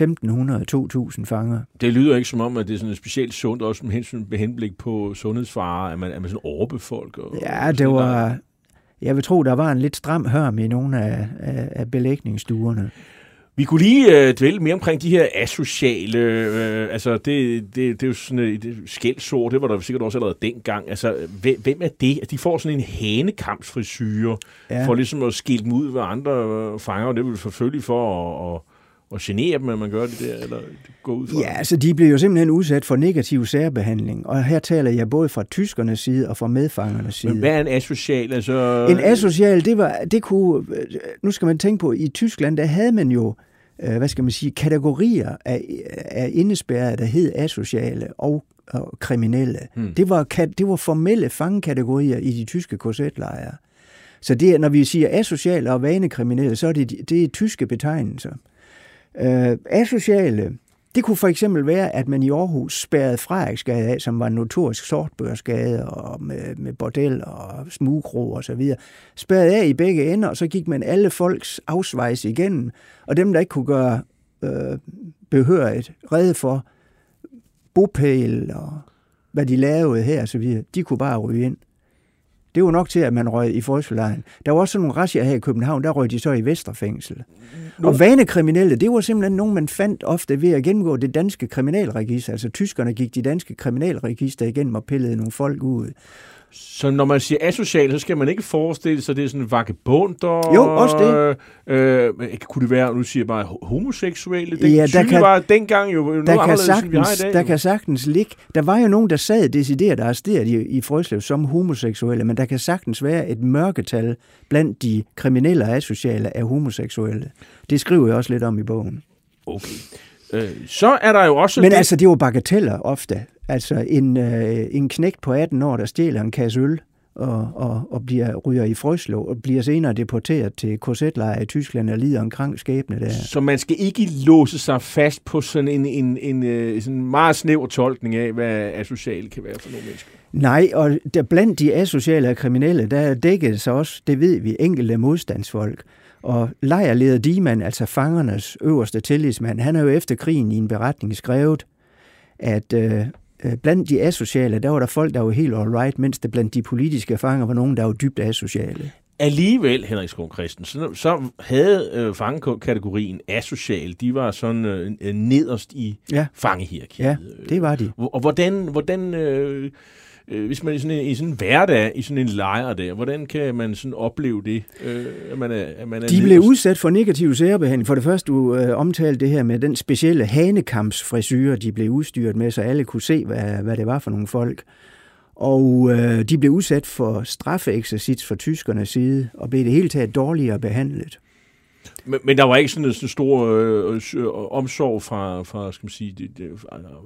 Speaker 5: 1500-2000 fanger.
Speaker 2: Det lyder ikke som om, at det er sådan specielt sundt, også med hensyn med henblik på sundhedsfarer, at man, at man sådan overbefolker.
Speaker 5: Ja, det var... Jeg vil tro, der var en lidt stram hørm i nogle af, af, af belægningsstuerne.
Speaker 2: Vi kunne lige øh, dvæle mere omkring de her asociale, øh, altså det, det, det er jo sådan et skældsord, det var der sikkert også allerede dengang. Altså, hvem, hvem er det? De får sådan en hanekampsfrisyre, ja. For ligesom at skille dem ud ved andre fanger, og det er vel selvfølgelig for at, at, at genere dem, at man gør det der, eller det går ud fra.
Speaker 5: Ja, altså de blev jo simpelthen udsat for negativ særbehandling, og her taler jeg både fra tyskernes side og fra medfangernes side.
Speaker 2: Men hvad er en asocial? Altså,
Speaker 5: En asocial, det var, det kunne, nu skal man tænke på, i Tyskland, der havde man jo, øh, hvad skal man sige, kategorier af, af indespærrede, der hed asociale og, og kriminelle.
Speaker 2: Hmm.
Speaker 5: Det, var, det var formelle fangekategorier i de tyske korsetlejre. Så det, når vi siger asociale og vanekriminelle, så er det, det er tyske betegnelser. Øh, asociale, det kunne for eksempel være, at man i Aarhus spærrede Frederiksgade af, som var en notorisk sortbørsgade og med, med bordel og smugkro og så videre. Spærrede af i begge ender, og så gik man alle folks afsvejs igennem, og dem, der ikke kunne gøre øh, behørigt redde for bopæl og hvad de lavede her og så videre, de kunne bare ryge ind. Det var nok til, at man røg i Forsvarlejen. Der var også sådan nogle razzier her i København, der røg de så i Vesterfængsel.
Speaker 2: Nu-
Speaker 5: Og vanekriminelle, det var simpelthen nogen, man fandt ofte ved at gennemgå det danske kriminalregister. Altså tyskerne gik de danske kriminalregister igennem og pillede nogle folk ud.
Speaker 2: Så når man siger asocial, så skal man ikke forestille sig, at det er sådan vagabunder.
Speaker 5: Jo, også det.
Speaker 2: Øh, øh, kunne det være, nu siger jeg bare ho- homoseksuelle? Den
Speaker 5: Ja, der kan-
Speaker 2: var dengang jo noget
Speaker 5: Der kan,
Speaker 2: vi har i
Speaker 5: sagtens,
Speaker 2: dag.
Speaker 5: der
Speaker 2: jo.
Speaker 5: kan sagtens ligge... Der var jo nogen, der sad decideret arresteret i, i Frøslev som homoseksuelle, men der kan sagtens være et mørketal blandt de kriminelle og asociale af homoseksuelle. Det skriver jeg også lidt om i bogen.
Speaker 2: Okay. Øh, så er der jo også...
Speaker 5: Men
Speaker 2: det,
Speaker 5: altså, det var bagateller ofte. Altså, en, øh, en knægt på 18 år, der stjæler en kasse øl og, og, og bliver, ryger i Frøslo, og bliver senere deporteret til KZ-lejre i Tyskland og lider en krank skæbne der.
Speaker 2: Så man skal ikke låse sig fast på sådan en, en, en, en sådan meget snæver tolkning af, hvad asociale kan være for nogle mennesker.
Speaker 5: Nej, og der blandt de asociale og kriminelle, der dækkes så også, det ved vi, enkelte modstandsfolk. Og lejrleder Diemann, altså fangernes øverste tillidsmand, han har jo efter krigen i en beretning skrevet, at øh, blandt de asociale, der var der folk, der var helt alright, mens der blandt de politiske fanger var nogen, der var dybt asociale.
Speaker 2: Alligevel, Henrik Skov Christensen, så havde øh, fangekategorien asocial, de var sådan øh, nederst i
Speaker 5: Ja.
Speaker 2: fangehierarkiet.
Speaker 5: Ja, det var de.
Speaker 2: Og hvordan, hvordan øh, øh, hvis man i sådan en, i sådan en hverdag, i sådan en lejr der, hvordan kan man sådan opleve det, øh, at man er, at man er
Speaker 5: De blev udsat for negativ særbehandling. For det første, du øh, omtalte det her med den specielle hanekampsfrisyre, de blev udstyret med, så alle kunne se, hvad, hvad det var for nogle folk. Og øh, de blev udsat for straffeeksercits fra tyskernes side, og blev det hele taget dårligere behandlet.
Speaker 2: Men, men der var ikke sådan en stor øh, øh, omsorg fra, fra skal man sige, de, de,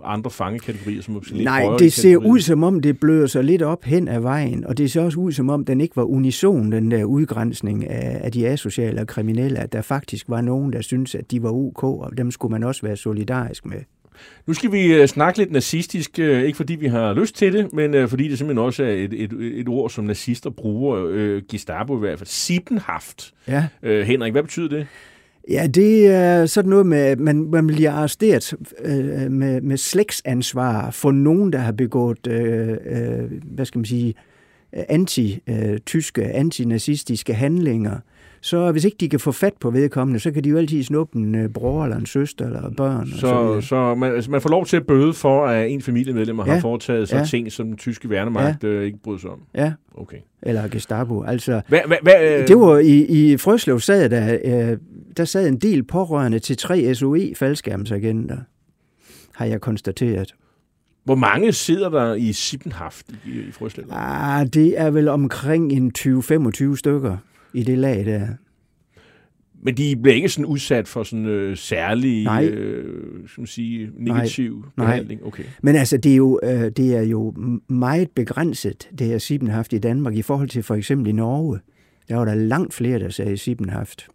Speaker 2: andre fangekategorier, som måske
Speaker 5: Nej, det ser
Speaker 2: kategorier.
Speaker 5: ud som om, det bløder sig lidt op hen ad vejen, og det ser også ud som om, den ikke var unison, den der udgrænsning af, af de asociale og kriminelle, at der faktisk var nogen, der syntes, at de var ok, og dem skulle man også være solidarisk med.
Speaker 2: Nu skal vi øh, snakke lidt nazistisk, øh, ikke fordi vi har lyst til det, men øh, fordi det simpelthen også er et, et, et ord, som nazister bruger, øh, Gestapo i hvert fald. Sippenhaft.
Speaker 5: Ja.
Speaker 2: Øh, Henrik, hvad betyder det?
Speaker 5: Ja, det er sådan noget med, at man, man bliver arresteret øh, med, med slægtsansvar for nogen, der har begået, øh, øh, hvad skal man sige, anti-tyske, antinazistiske handlinger. Så hvis ikke de kan få fat på vedkommende, så kan de jo altid snuppe en øh, bror eller en søster eller børn. og så
Speaker 2: Så, så man, altså, man får lov til at bøde for, at en familiemedlem
Speaker 5: Ja.
Speaker 2: har foretaget sig
Speaker 5: Ja.
Speaker 2: ting, som den tyske værnemagt øh, ikke bryder sig om.
Speaker 5: Ja,
Speaker 2: Okay.
Speaker 5: eller Gestapo. Altså,
Speaker 2: Hvad, hvad, hvad, øh,
Speaker 5: det var i, i Frøslev sad der, øh, der sad en del pårørende til tre SOE-faldskærmsagenter, har jeg konstateret.
Speaker 2: Hvor mange sidder der i Sippenhaft i, i Frøslev?
Speaker 5: Ah, det er vel omkring en 20-25 stykker i det lag der.
Speaker 2: Men de bliver ikke sådan udsat for sådan øh, særlig
Speaker 5: Nej.
Speaker 2: øh, skal man sige, negativ
Speaker 5: Nej.
Speaker 2: behandling? Okay.
Speaker 5: Men altså, det er jo, øh, det er jo meget begrænset, det her Sippenhaft i Danmark, i forhold til for eksempel i Norge. Der var der langt flere, der sagde Sippenhaft.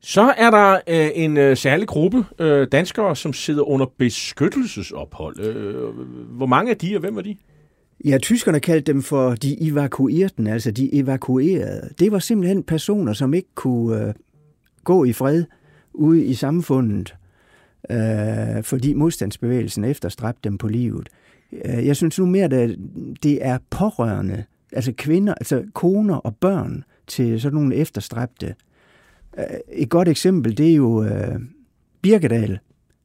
Speaker 2: Så er der øh, en øh, særlig gruppe øh, danskere, som sidder under beskyttelsesophold. Øh, hvor mange af de, og hvem er de?
Speaker 5: Ja, tyskerne kaldte dem for de evakuerten, altså de evakuerede. Det var simpelthen personer, som ikke kunne øh, gå i fred ude i samfundet, øh, fordi modstandsbevægelsen efterstræbte dem på livet. Øh, jeg synes nu mere, at det er pårørende, altså kvinder, altså koner og børn til sådan nogle efterstræbte. Øh, et godt eksempel, det er jo øh, Birkedal,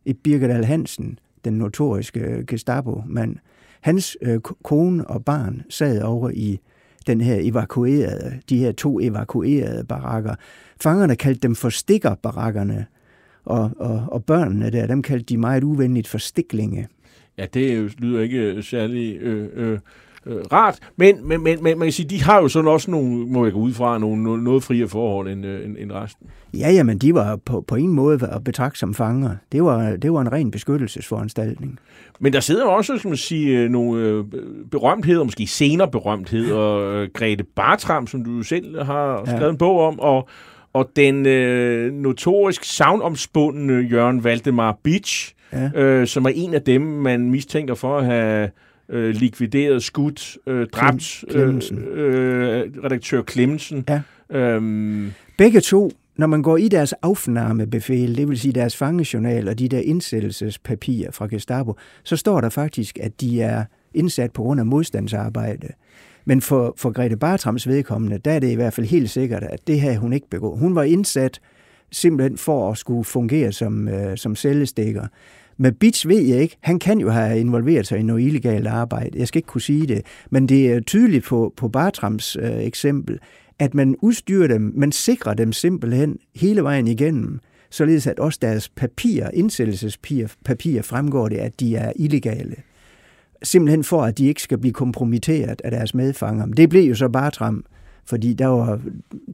Speaker 5: i Birkedal Hansen, den notoriske Gestapo-mand. Hans øh, kone og barn sad over i den her evakuerede, de her to evakuerede barakker. Fangerne kaldte dem for stikkerbarakkerne, og, og, og børnene der, dem kaldte de meget uvenligt for stiklinge.
Speaker 2: Ja, det lyder ikke særlig øh, øh, øh, rart, men, men, men, men man kan sige, de har jo sådan også nogle, må jeg gå ud fra, nogle, nogle noget friere forhold end, øh, end, end resten.
Speaker 5: Ja, jamen, de var på, på en måde at betragte som fanger. Det var, det var en ren beskyttelsesforanstaltning.
Speaker 2: Men der sidder også, skal man sige, øh, nogle øh, berømtheder, måske senere berømtheder. Øh, Grete Bartram, som du selv har skrevet
Speaker 5: Ja.
Speaker 2: en bog om, og, og den øh, notorisk savnomspundne Jørgen Valdemar Beach,
Speaker 5: Ja.
Speaker 2: øh, som er en af dem, man mistænker for at have øh, likvideret, skudt, øh, dræbt
Speaker 5: Clemmensen.
Speaker 2: øh, øh, redaktør Clemmensen.
Speaker 5: Ja.
Speaker 2: Øhm,
Speaker 5: Begge to, når man går i deres afnamebefæl, det vil sige deres fangejournal og de der indsættelsespapirer fra Gestapo, så står der faktisk, at de er indsat på grund af modstandsarbejde. Men for, for Grete Bartrams vedkommende, der er det i hvert fald helt sikkert, at det havde hun ikke begået. Hun var indsat simpelthen for at skulle fungere som, øh, som cellestikker. Med Bits ved jeg ikke. Han kan jo have involveret sig i noget illegalt arbejde. Jeg skal ikke kunne sige det. Men det er tydeligt på, på Bartrams øh, eksempel, at man udstyrer dem, man sikrer dem simpelthen hele vejen igennem, således at også deres papirer, indsættelsespapirer fremgår det, at de er illegale. Simpelthen for, at de ikke skal blive kompromitteret af deres medfanger. Men det blev jo så Bartram, fordi der var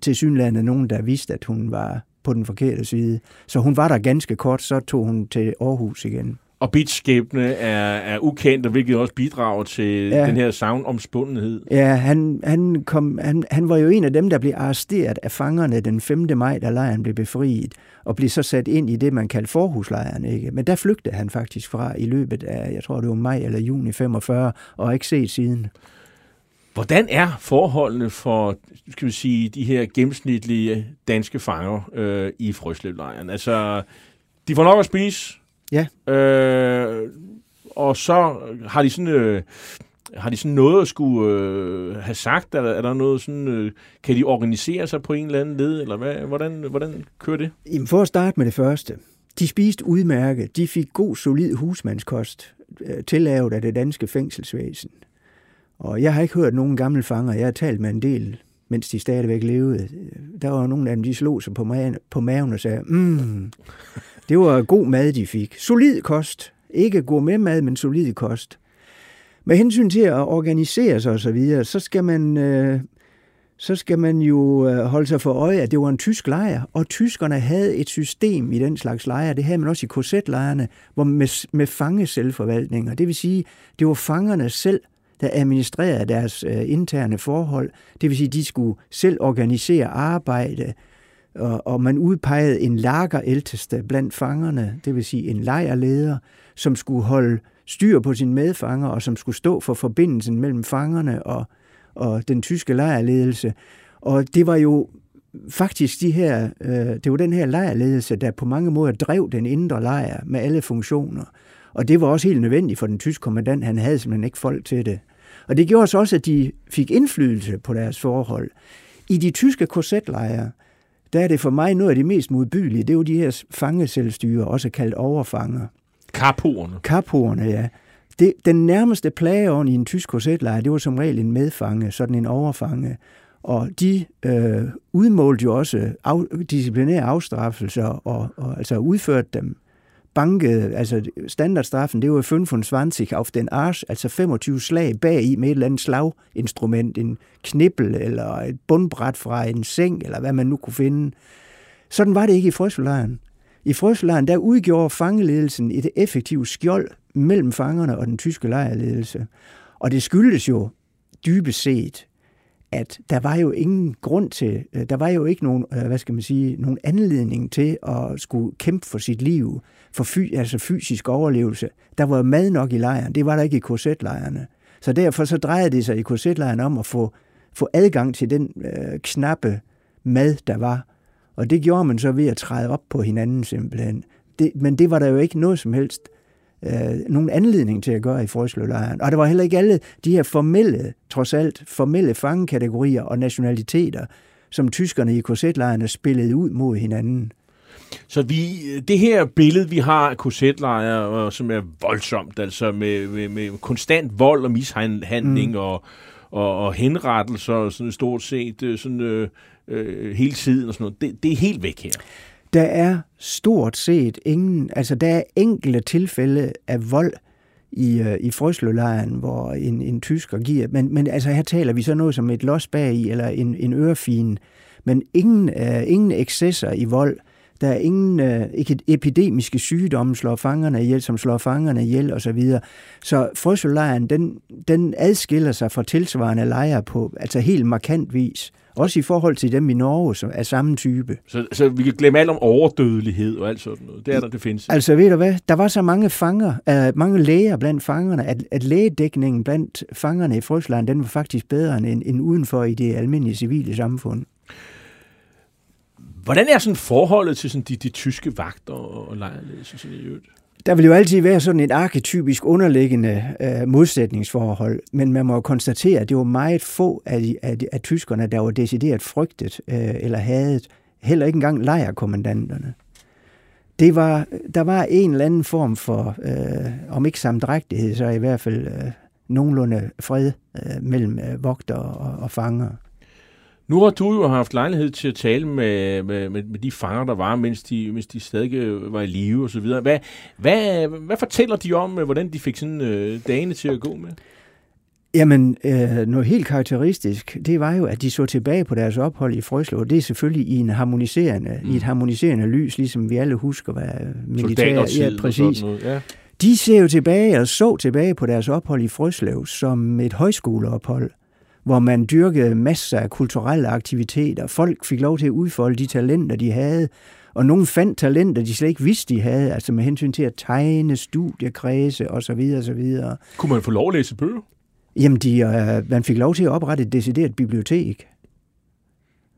Speaker 5: til synlandet nogen, der vidste, at hun var på den forkerte side. Så hun var der ganske kort, så tog hun til Aarhus igen.
Speaker 2: Og Bits skæbne er, er ukendt, og hvilket også bidrager til ja. den her savnomspundethed.
Speaker 5: Ja, han, han, kom, han, han var jo en af dem, der blev arresteret af fangerne den 5. maj, da lejren blev befriet, og blev så sat ind i det, man kaldte forhuslejren. Ikke? Men der flygtede han faktisk fra i løbet af, jeg tror det var maj eller juni 45, og ikke set siden.
Speaker 2: Hvordan er forholdene for skal vi sige, de her gennemsnitlige danske fanger øh, i Frøslevlejren? Altså, de får nok at spise,
Speaker 5: Ja.
Speaker 2: øh, og så har de sådan... Øh, har de sådan noget at skulle øh, have sagt? Er der, er der noget sådan... Øh, kan de organisere sig på en eller anden led? Eller hvad, hvordan, hvordan kører det?
Speaker 5: Jamen for at starte med det første. De spiste udmærket. De fik god, solid husmandskost, øh, tillavet af det danske fængselsvæsen. Og jeg har ikke hørt nogen gamle fanger. Jeg har talt med en del, mens de stadigvæk levede. Der var nogle af dem, de slog sig på maven, på maven og sagde, mm, det var god mad, de fik. Solid kost. Ikke gourmet mad, men solid kost. Med hensyn til at organisere sig og så videre, så skal man, øh, så skal man jo øh, holde sig for øje, at det var en tysk lejr, og tyskerne havde et system i den slags lejre. Det havde man også i korsetlejrene, hvor med, med fangeselvforvaltninger. Det vil sige, det var fangerne selv, der administrerede deres øh, interne forhold. Det vil sige, de skulle selv organisere arbejde, og, og man udpegede en lagerældste blandt fangerne, det vil sige en lejrleder, som skulle holde styr på sine medfanger, og som skulle stå for forbindelsen mellem fangerne og, og den tyske lejrledelse. Og det var jo faktisk de her, øh, det var den her lejrledelse, der på mange måder drev den indre lejr med alle funktioner. Og det var også helt nødvendigt for den tyske kommandant, han havde simpelthen ikke folk til det. Og det gjorde så også, at de fik indflydelse på deres forhold. I de tyske korsetlejre, der er det for mig noget af det mest modbydelige. Det er jo de her fangeselvstyre, også kaldt overfanger.
Speaker 2: Karpoerne.
Speaker 5: Karpoerne, ja. Det, den nærmeste plageånd i en tysk korsetlejr, det var som regel en medfange, sådan en overfange. Og de øh, udmålte jo også af, disciplinære afstraffelser og, og altså udførte dem banke, altså standardstraffen, det var 25 auf den Arsch, altså 25 slag bag i med et eller andet slaginstrument, en knibbel eller et bundbræt fra en seng, eller hvad man nu kunne finde. Sådan var det ikke i frøslejren. I frøslejren, der udgjorde fangeledelsen et effektivt skjold mellem fangerne og den tyske lejrledelse. Og det skyldes jo dybest set, at der var jo ingen grund til, øh, der var jo ikke nogen, øh, hvad skal man sige, nogen anledning til at skulle kæmpe for sit liv, for fy, altså fysisk overlevelse. Der var mad nok i lejren, det var der ikke i korsetlejrene. Så derfor så drejede det sig i korsetlejren om at få, få adgang til den øh, knappe mad, der var. Og det gjorde man så ved at træde op på hinanden simpelthen. Det, men det var der jo ikke noget som helst øh, nogen anledning til at gøre i Frøslevlejren. Og der var heller ikke alle de her formelle, trods alt, formelle fangekategorier og nationaliteter, som tyskerne i korsetlejrene spillede ud mod hinanden.
Speaker 2: Så vi, det her billede, vi har af korsetlejre, som er voldsomt, altså med, med, med konstant vold og mishandling mm. og, og, og henrettelser sådan stort set øh, sådan, øh, øh, hele tiden og sådan noget, det, det er helt væk her.
Speaker 5: Der er stort set ingen, altså der er enkelte tilfælde af vold i, øh, i Frøslølejren, hvor en, en tysker giver, men, men altså her taler vi så noget som et los bag i, eller en, en ørefin, men ingen, uh, ingen ekscesser i vold. Der er ingen ikke epidemiske sygdomme, slår fangerne ihjel, som slår fangerne ihjel osv. Så, videre. så Frøslølejren, den, den adskiller sig fra tilsvarende lejre på altså helt markant vis. Også i forhold til dem i Norge, som er samme type.
Speaker 2: Så, så vi kan glemme alt om overdødelighed og alt sådan noget. Det er der, det findes.
Speaker 5: Altså ved du hvad, der var så mange fanger, uh, mange læger blandt fangerne, at, at lægedækningen blandt fangerne i Frøsland, den var faktisk bedre end, end udenfor i det almindelige civile samfund.
Speaker 2: Hvordan er sådan forholdet til sådan de, de tyske vagter og lejrledelse sådan i øvrigt?
Speaker 5: Der vil jo altid være sådan et arketypisk underliggende øh, modsætningsforhold, men man må jo konstatere, at det var meget få af, de, af, de, af tyskerne, der var decideret frygtet øh, eller hadet. Heller ikke engang lejrkommandanterne. Det var, der var en eller anden form for, øh, om ikke samdrægtighed, så i hvert fald øh, nogenlunde fred øh, mellem øh, vogter og, og fanger.
Speaker 2: Nu har du jo haft lejlighed til at tale med, med, med, med de fanger, der var, mens de, mens de stadig var i live og så videre. Hvad, hvad, hvad fortæller de om, hvordan de fik sådan øh, dagene til at gå med?
Speaker 5: Jamen, øh, noget helt karakteristisk, det var jo, at de så tilbage på deres ophold i Frøslev. Det er selvfølgelig i, en harmoniserende, mm. i et harmoniserende lys, ligesom vi alle husker, hvad militær...
Speaker 2: Ja,
Speaker 5: præcis.
Speaker 2: Noget, ja.
Speaker 5: De ser jo tilbage og så tilbage på deres ophold i Frøslev som et højskoleophold, hvor man dyrkede masser af kulturelle aktiviteter. Folk fik lov til at udfolde de talenter, de havde, og nogle fandt talenter, de slet ikke vidste, de havde, altså med hensyn til at tegne, studiekredse osv. osv.
Speaker 2: Kunne man få lov at læse bøger?
Speaker 5: Jamen, de, øh, man fik lov til at oprette et decideret bibliotek.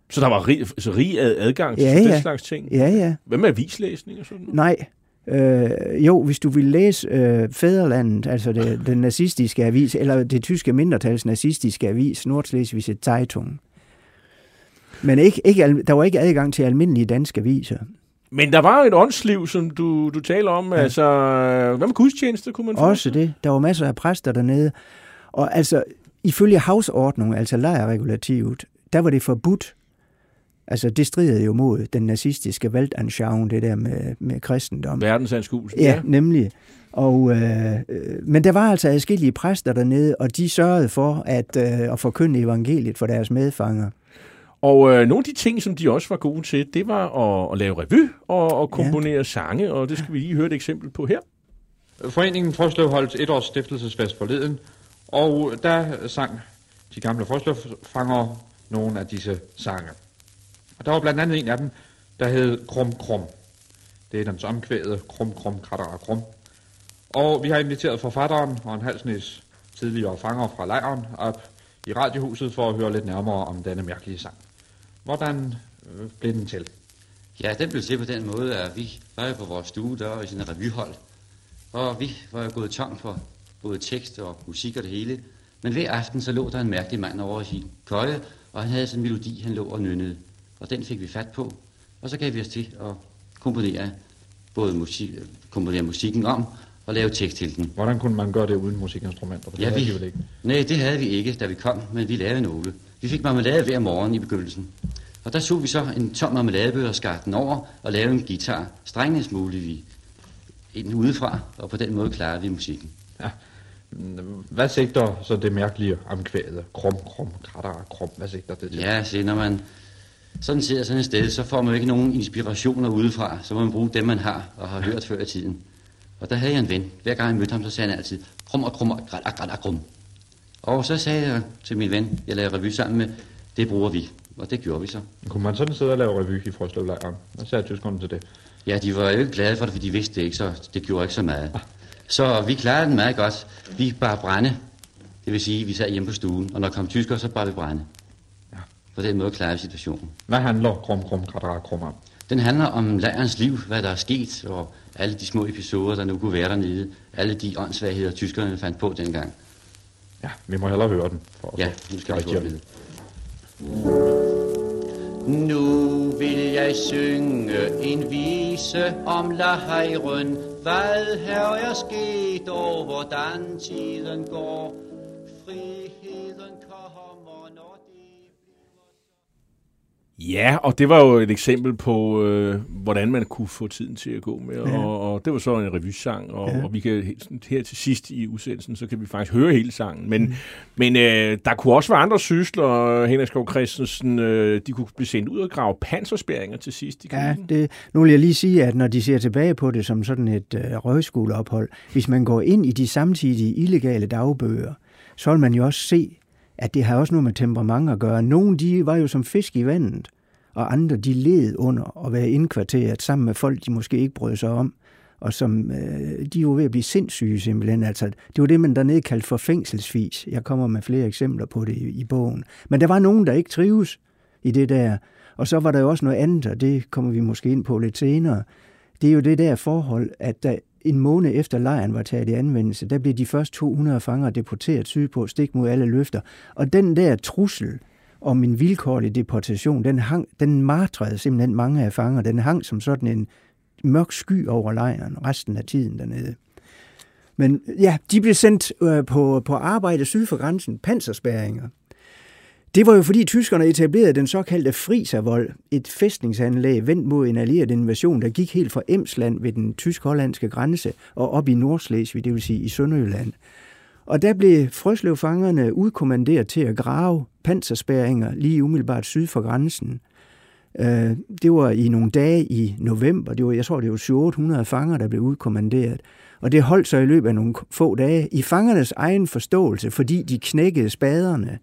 Speaker 2: Så der var rig, så rig ad- adgang til
Speaker 5: Ja,
Speaker 2: den
Speaker 5: ja.
Speaker 2: slags ting?
Speaker 5: Ja, ja.
Speaker 2: Hvad med avislæsning og sådan noget?
Speaker 5: Nej. Øh, jo, hvis du vil læse øh, Fæderlandet, altså det, den nazistiske avis, eller det tyske mindretals nazistiske avis, Nordslesvigske Zeitung. Men ikke, ikke, der var ikke adgang til almindelige danske aviser.
Speaker 2: Men der var jo et åndsliv, som du, du taler om. Ja. Altså, hvad med gudstjeneste kunne man få?
Speaker 5: Også det. Der var masser af præster dernede. Og altså, ifølge havsordningen, altså lejrregulativet, der var det forbudt. Altså, det stridede jo mod den nazistiske Weltanschauung, det der med, med kristendom.
Speaker 2: Verdensanskuelsen.
Speaker 5: Ja, ja, nemlig. Og, øh, øh, men der var altså adskillige præster dernede, og de sørgede for at, øh, at forkynde evangeliet for deres medfanger.
Speaker 2: Og øh, nogle af de ting, som de også var gode til, det var at, at lave revy og at komponere ja. sange, og det skal vi lige høre et eksempel på her.
Speaker 8: Foreningen Frøslev holdt et års stiftelsesfest forleden, og der sang de gamle Frøslevfanger nogle af disse sange. Og der var blandt andet en af dem, der hed Krum Krum. Det er den omkvædet Krum Krum Kratter Krum. Og vi har inviteret forfatteren og en halsnæs tidligere fanger fra lejren op i radiohuset for at høre lidt nærmere om denne mærkelige sang. Hvordan øh, blev den til?
Speaker 9: Ja, den blev til på den måde, at vi var jo på vores stue, der var i sådan en revyhold. Og vi var jo gået tom for både tekst og musik og det hele. Men hver aften så lå der en mærkelig mand over i sin køje, og han havde sådan en melodi, han lå og nynnede. Og den fik vi fat på, og så gav vi os til at komponere både musik, komponere musikken om og lave tekst til den.
Speaker 8: Hvordan kunne man gøre det uden musikinstrumenter? Det
Speaker 9: Ja, vi,
Speaker 8: vel ikke.
Speaker 9: nej, det havde vi ikke, da vi kom, men vi lavede nogle. Vi fik marmelade hver morgen i begyndelsen. Og der så vi så en tom marmeladebøtte og skar den over og lavede en guitar. Strengene smuglede vi ind udefra, og på den måde klarede vi musikken.
Speaker 8: Ja. Hvad sigter så det mærkelige omkvædet? Krum, krum, kratter, krum. Hvad sigter det til?
Speaker 9: Ja, se, når man sådan sidder sådan et sted, så får man ikke nogen inspirationer udefra. Så må man bruge dem, man har og har hørt før i tiden. Og der havde jeg en ven. Hver gang jeg mødte ham, så sagde han altid, krum og krum og grat og krum. Og så sagde jeg til min ven, jeg lavede revy sammen med, det bruger vi. Og det gjorde vi så.
Speaker 8: Kunne man sådan sidde og lave revy i Frøslevlejren? Hvad sagde tyskerne til det?
Speaker 9: Ja, de var jo ikke glade for det, for de vidste det ikke, så det gjorde ikke så meget. Så vi klarede den meget godt. Vi bare brænde. Det vil sige, vi sad hjemme på stuen, og når kom tyskere, så bare vi brænde. På den måde klarede vi situationen.
Speaker 8: Hvad handler krum, krum, kratter, krum om?
Speaker 9: Den handler om lejrens liv, hvad der er sket, og alle de små episoder, der nu kunne være dernede. Alle de åndssvagheder, tyskerne fandt på dengang.
Speaker 8: Ja, vi må hellere høre den. For
Speaker 9: Ja, nu skal vi få
Speaker 8: vide.
Speaker 3: Nu vil jeg synge en vise om lejren, hvad her er sket og hvordan tiden går. Friheden
Speaker 2: Ja, og det var jo et eksempel på, øh, hvordan man kunne få tiden til at gå med. Ja. Og, og det var så en revysang, og, ja. Og vi kan her til sidst i udsendelsen, så kan vi faktisk høre hele sangen. Men, mm. men øh, der kunne også være andre sysler, Henrik Skov Christensen, øh, de kunne blive sendt ud og grave panserspæringer til sidst. i
Speaker 5: Ja, det, nu vil jeg lige sige, at når de ser tilbage på det som sådan et øh, røgskoleophold, hvis man går ind i de samtidige illegale dagbøger, så vil man jo også se, at det har også noget med temperament at gøre. Nogle de var jo som fisk i vandet, og andre de led under at være indkvarteret sammen med folk, de måske ikke brød sig om, og som øh, de var ved at blive sindssyge simpelthen. Altså, det var det, man dernede kaldte for fængselsvis. Jeg kommer med flere eksempler på det i, i bogen. Men der var nogen, der ikke trives i det der. Og så var der jo også noget andet, og det kommer vi måske ind på lidt senere. Det er jo det der forhold, at der en måned efter lejren var taget i anvendelse, der blev de første 200 fanger deporteret sydpå, stik mod alle løfter. Og den der trussel om en vilkårlig deportation, den, hang, den martrede simpelthen mange af fanger. Den hang som sådan en mørk sky over lejren resten af tiden dernede. Men ja, de blev sendt øh, på, på arbejde syd for grænsen, panserspæringer. Det var jo fordi tyskerne etablerede den såkaldte Friservold, et fæstningsanlæg vendt mod en allieret invasion, der gik helt fra Emsland ved den tysk-hollandske grænse og op i Nordslesvig, det vil sige i Sønderjylland. Og der blev Frøslevfangerne udkommanderet til at grave panserspærringer lige umiddelbart syd for grænsen. Øh, det var i nogle dage i november. Det var, jeg tror, det var 700 fanger, der blev udkommanderet. Og det holdt sig i løbet af nogle få dage i fangernes egen forståelse, fordi de knækkede spaderne.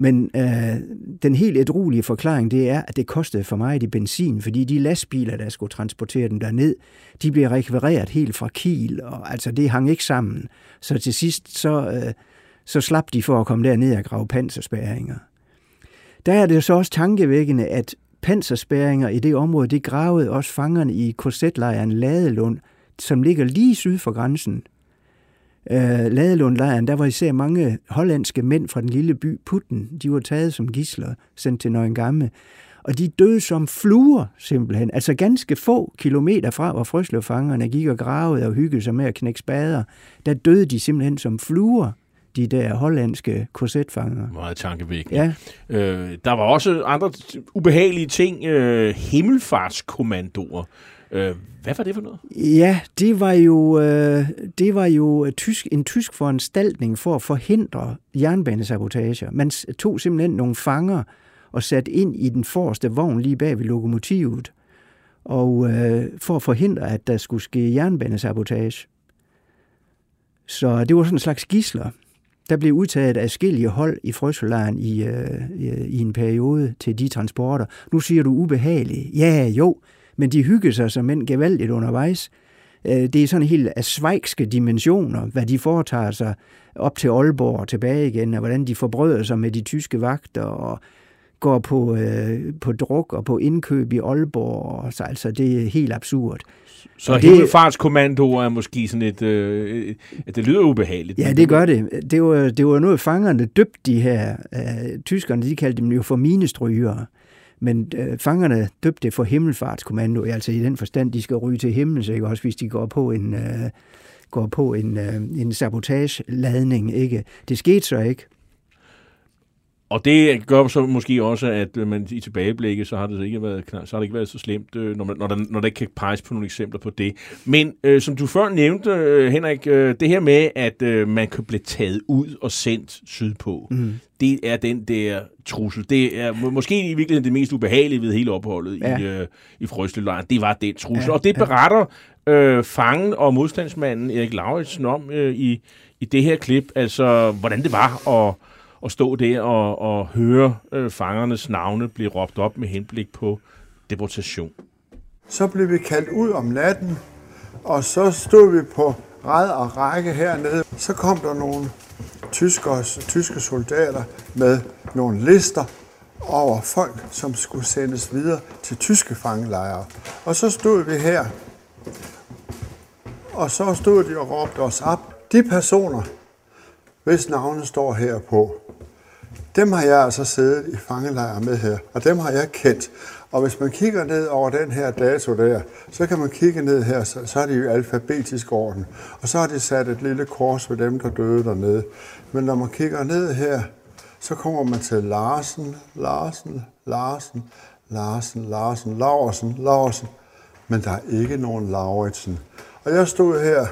Speaker 5: Men øh, den helt ædruelige forklaring, det er, at det kostede for meget i benzin, fordi de lastbiler, der skulle transportere dem derned, de blev rekvireret helt fra Kiel, og altså det hang ikke sammen. Så til sidst, så, øh, så slap de for at komme derned og grave panserspæringer. Der er det så også tankevækkende, at panserspæringer i det område, det gravede også fangerne i korsetlejren Ladelund, som ligger lige syd for grænsen. Øh, Ladelundlejren, der var især mange hollandske mænd fra den lille by Putten. De var taget som gisler, sendt til Nøgengamme. Og de døde som fluer, simpelthen. Altså ganske få kilometer fra, hvor frøslevfangerne gik og gravede og hyggede sig med at knække spader, der døde de simpelthen som fluer de der hollandske korsetfanger.
Speaker 2: Meget tankevækkende. Ja. Øh, der var også andre ubehagelige ting. Øh, himmelfartskommandoer. Øh, hvad var det for noget?
Speaker 5: Ja, det var jo, øh, det var jo øh, tysk, en tysk foranstaltning for at forhindre jernbanesabotager. Man tog simpelthen nogle fanger og satte ind i den forreste vogn lige bag ved lokomotivet, og øh, for at forhindre, at der skulle ske jernbanesabotage. Så det var sådan en slags gisler. Der blev udtaget afskillige hold i Frøselejren øh, i, øh, i en periode til de transporter. Nu siger du ubehageligt. Ja, jo, men de hyggede sig som mænd gevaldigt undervejs. Øh, det er sådan helt af svejkske dimensioner, hvad de foretager sig op til Aalborg og tilbage igen, og hvordan de forbrøder sig med de tyske vagter og går på, øh, på druk og på indkøb i Aalborg. Og så, altså, det er helt absurd.
Speaker 2: Så og himmelfartskommando er måske sådan et... Øh, det lyder ubehageligt.
Speaker 5: Ja, det gør det. Det var, det var noget, fangerne døbte de her. Øh, tyskerne, de kaldte dem jo for minestrygere. Men øh, fangerne døbte det for himmelfartskommando, altså i den forstand, de skal ryge til så ikke? også hvis de går på en, øh, går på en, øh, en sabotageladning. Ikke? Det skete så ikke.
Speaker 2: Og det gør så måske også, at øh, man i tilbageblikket, så har det ikke været, så har det ikke været så slemt, øh, når, man, når, der, når der ikke kan peges på nogle eksempler på det. Men øh, som du før nævnte, øh, Henrik, øh, det her med, at øh, man kan blive taget ud og sendt sydpå, mm. det er den der trussel. Det er må, måske i virkeligheden det mest ubehagelige ved hele opholdet ja. i, øh, i Frøslelejren. Det var den trussel. Ja, og det beretter øh, fangen og modstandsmanden Erik Lauritsen om øh, i, i det her klip, altså hvordan det var at at stå der og, og høre øh, fangernes navne blive råbt op med henblik på deportation.
Speaker 7: Så blev vi kaldt ud om natten, og så stod vi på ræd og række hernede. Så kom der nogle tyskere, tyske soldater med nogle lister over folk, som skulle sendes videre til tyske fangelejre. Og så stod vi her, og så stod de og råbte os op. De personer, hvis navne står her på, dem har jeg altså siddet i fangelejre med her, og dem har jeg kendt. Og hvis man kigger ned over den her dato der, så kan man kigge ned her, så, så er de jo alfabetisk orden. Og så har de sat et lille kors ved dem, der døde dernede. Men når man kigger ned her, så kommer man til Larsen, Larsen, Larsen, Larsen, Larsen, Larsen, Larsen. Men der er ikke nogen Lauritsen. Og jeg stod her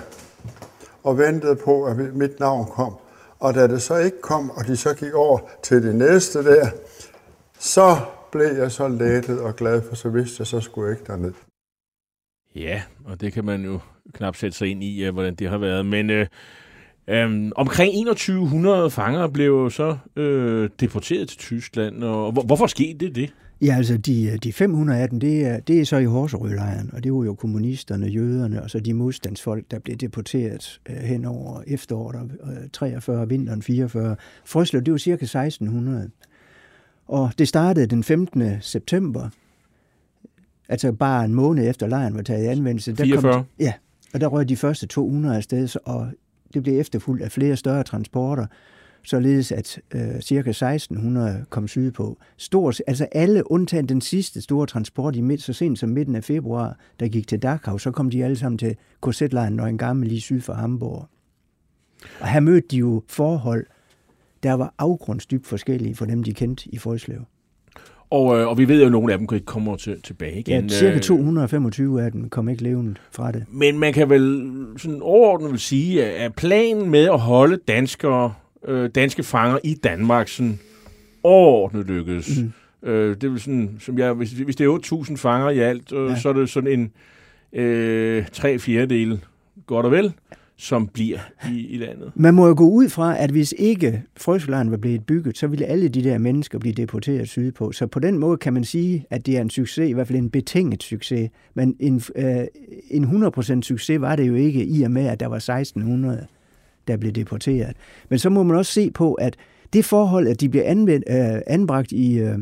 Speaker 7: og ventede på, at mit navn kom. Og da det så ikke kom, og de så gik over til det næste der, så blev jeg så lettet og glad, for så vidste jeg, så skulle jeg ikke derned.
Speaker 2: Ja, og det kan man jo knap sætte sig ind i, hvordan det har været. Men øh, øh, omkring 2100 fanger blev så øh, deporteret til Tyskland. Og hvor, hvorfor skete det det?
Speaker 5: Ja, altså de, de 500 af dem, det er, det er så i Horserødlejren, og det var jo kommunisterne, jøderne og så de modstandsfolk, der blev deporteret øh, hen over efteråret øh, 43, vinteren 44. Frøslev, det var cirka 1600. Og det startede den 15. september, altså bare en måned efter lejren var taget i anvendelse.
Speaker 2: Der 44? Kom,
Speaker 5: ja, og der røg de første 200 afsted, og det blev efterfulgt af flere større transporter således at øh, cirka 1600 kom sydpå. Stort, altså alle undtagen den sidste store transport i midt, så sent som midten af februar, der gik til Dachau, så kom de alle sammen til korsetlejren og en gammel lige syd for Hamburg. Og her mødte de jo forhold, der var afgrundsdybt forskellige for dem, de kendte i Frøslev.
Speaker 2: Og, øh, og vi ved jo, at nogle af dem ikke kommer til, tilbage igen.
Speaker 5: Ja, cirka 225 øh, af dem kom ikke levende fra det.
Speaker 2: Men man kan vel sådan overordnet vil sige, at planen med at holde danskere øh, danske fanger i Danmark sådan overordnet lykkedes. Mm. Øh, det er sådan, som jeg, hvis, hvis det er 8.000 fanger i alt, øh, ja. så er det sådan en øh, tre fjerdedel, godt og vel, som bliver i, i landet.
Speaker 5: Man må jo gå ud fra, at hvis ikke Frøselejren var blevet bygget, så ville alle de der mennesker blive deporteret sydpå. Så på den måde kan man sige, at det er en succes, i hvert fald en betinget succes. Men en, øh, en 100% succes var det jo ikke, i og med, at der var 1600, der blev deporteret. Men så må man også se på, at det forhold, at de bliver anvendt, øh, anbragt i, øh,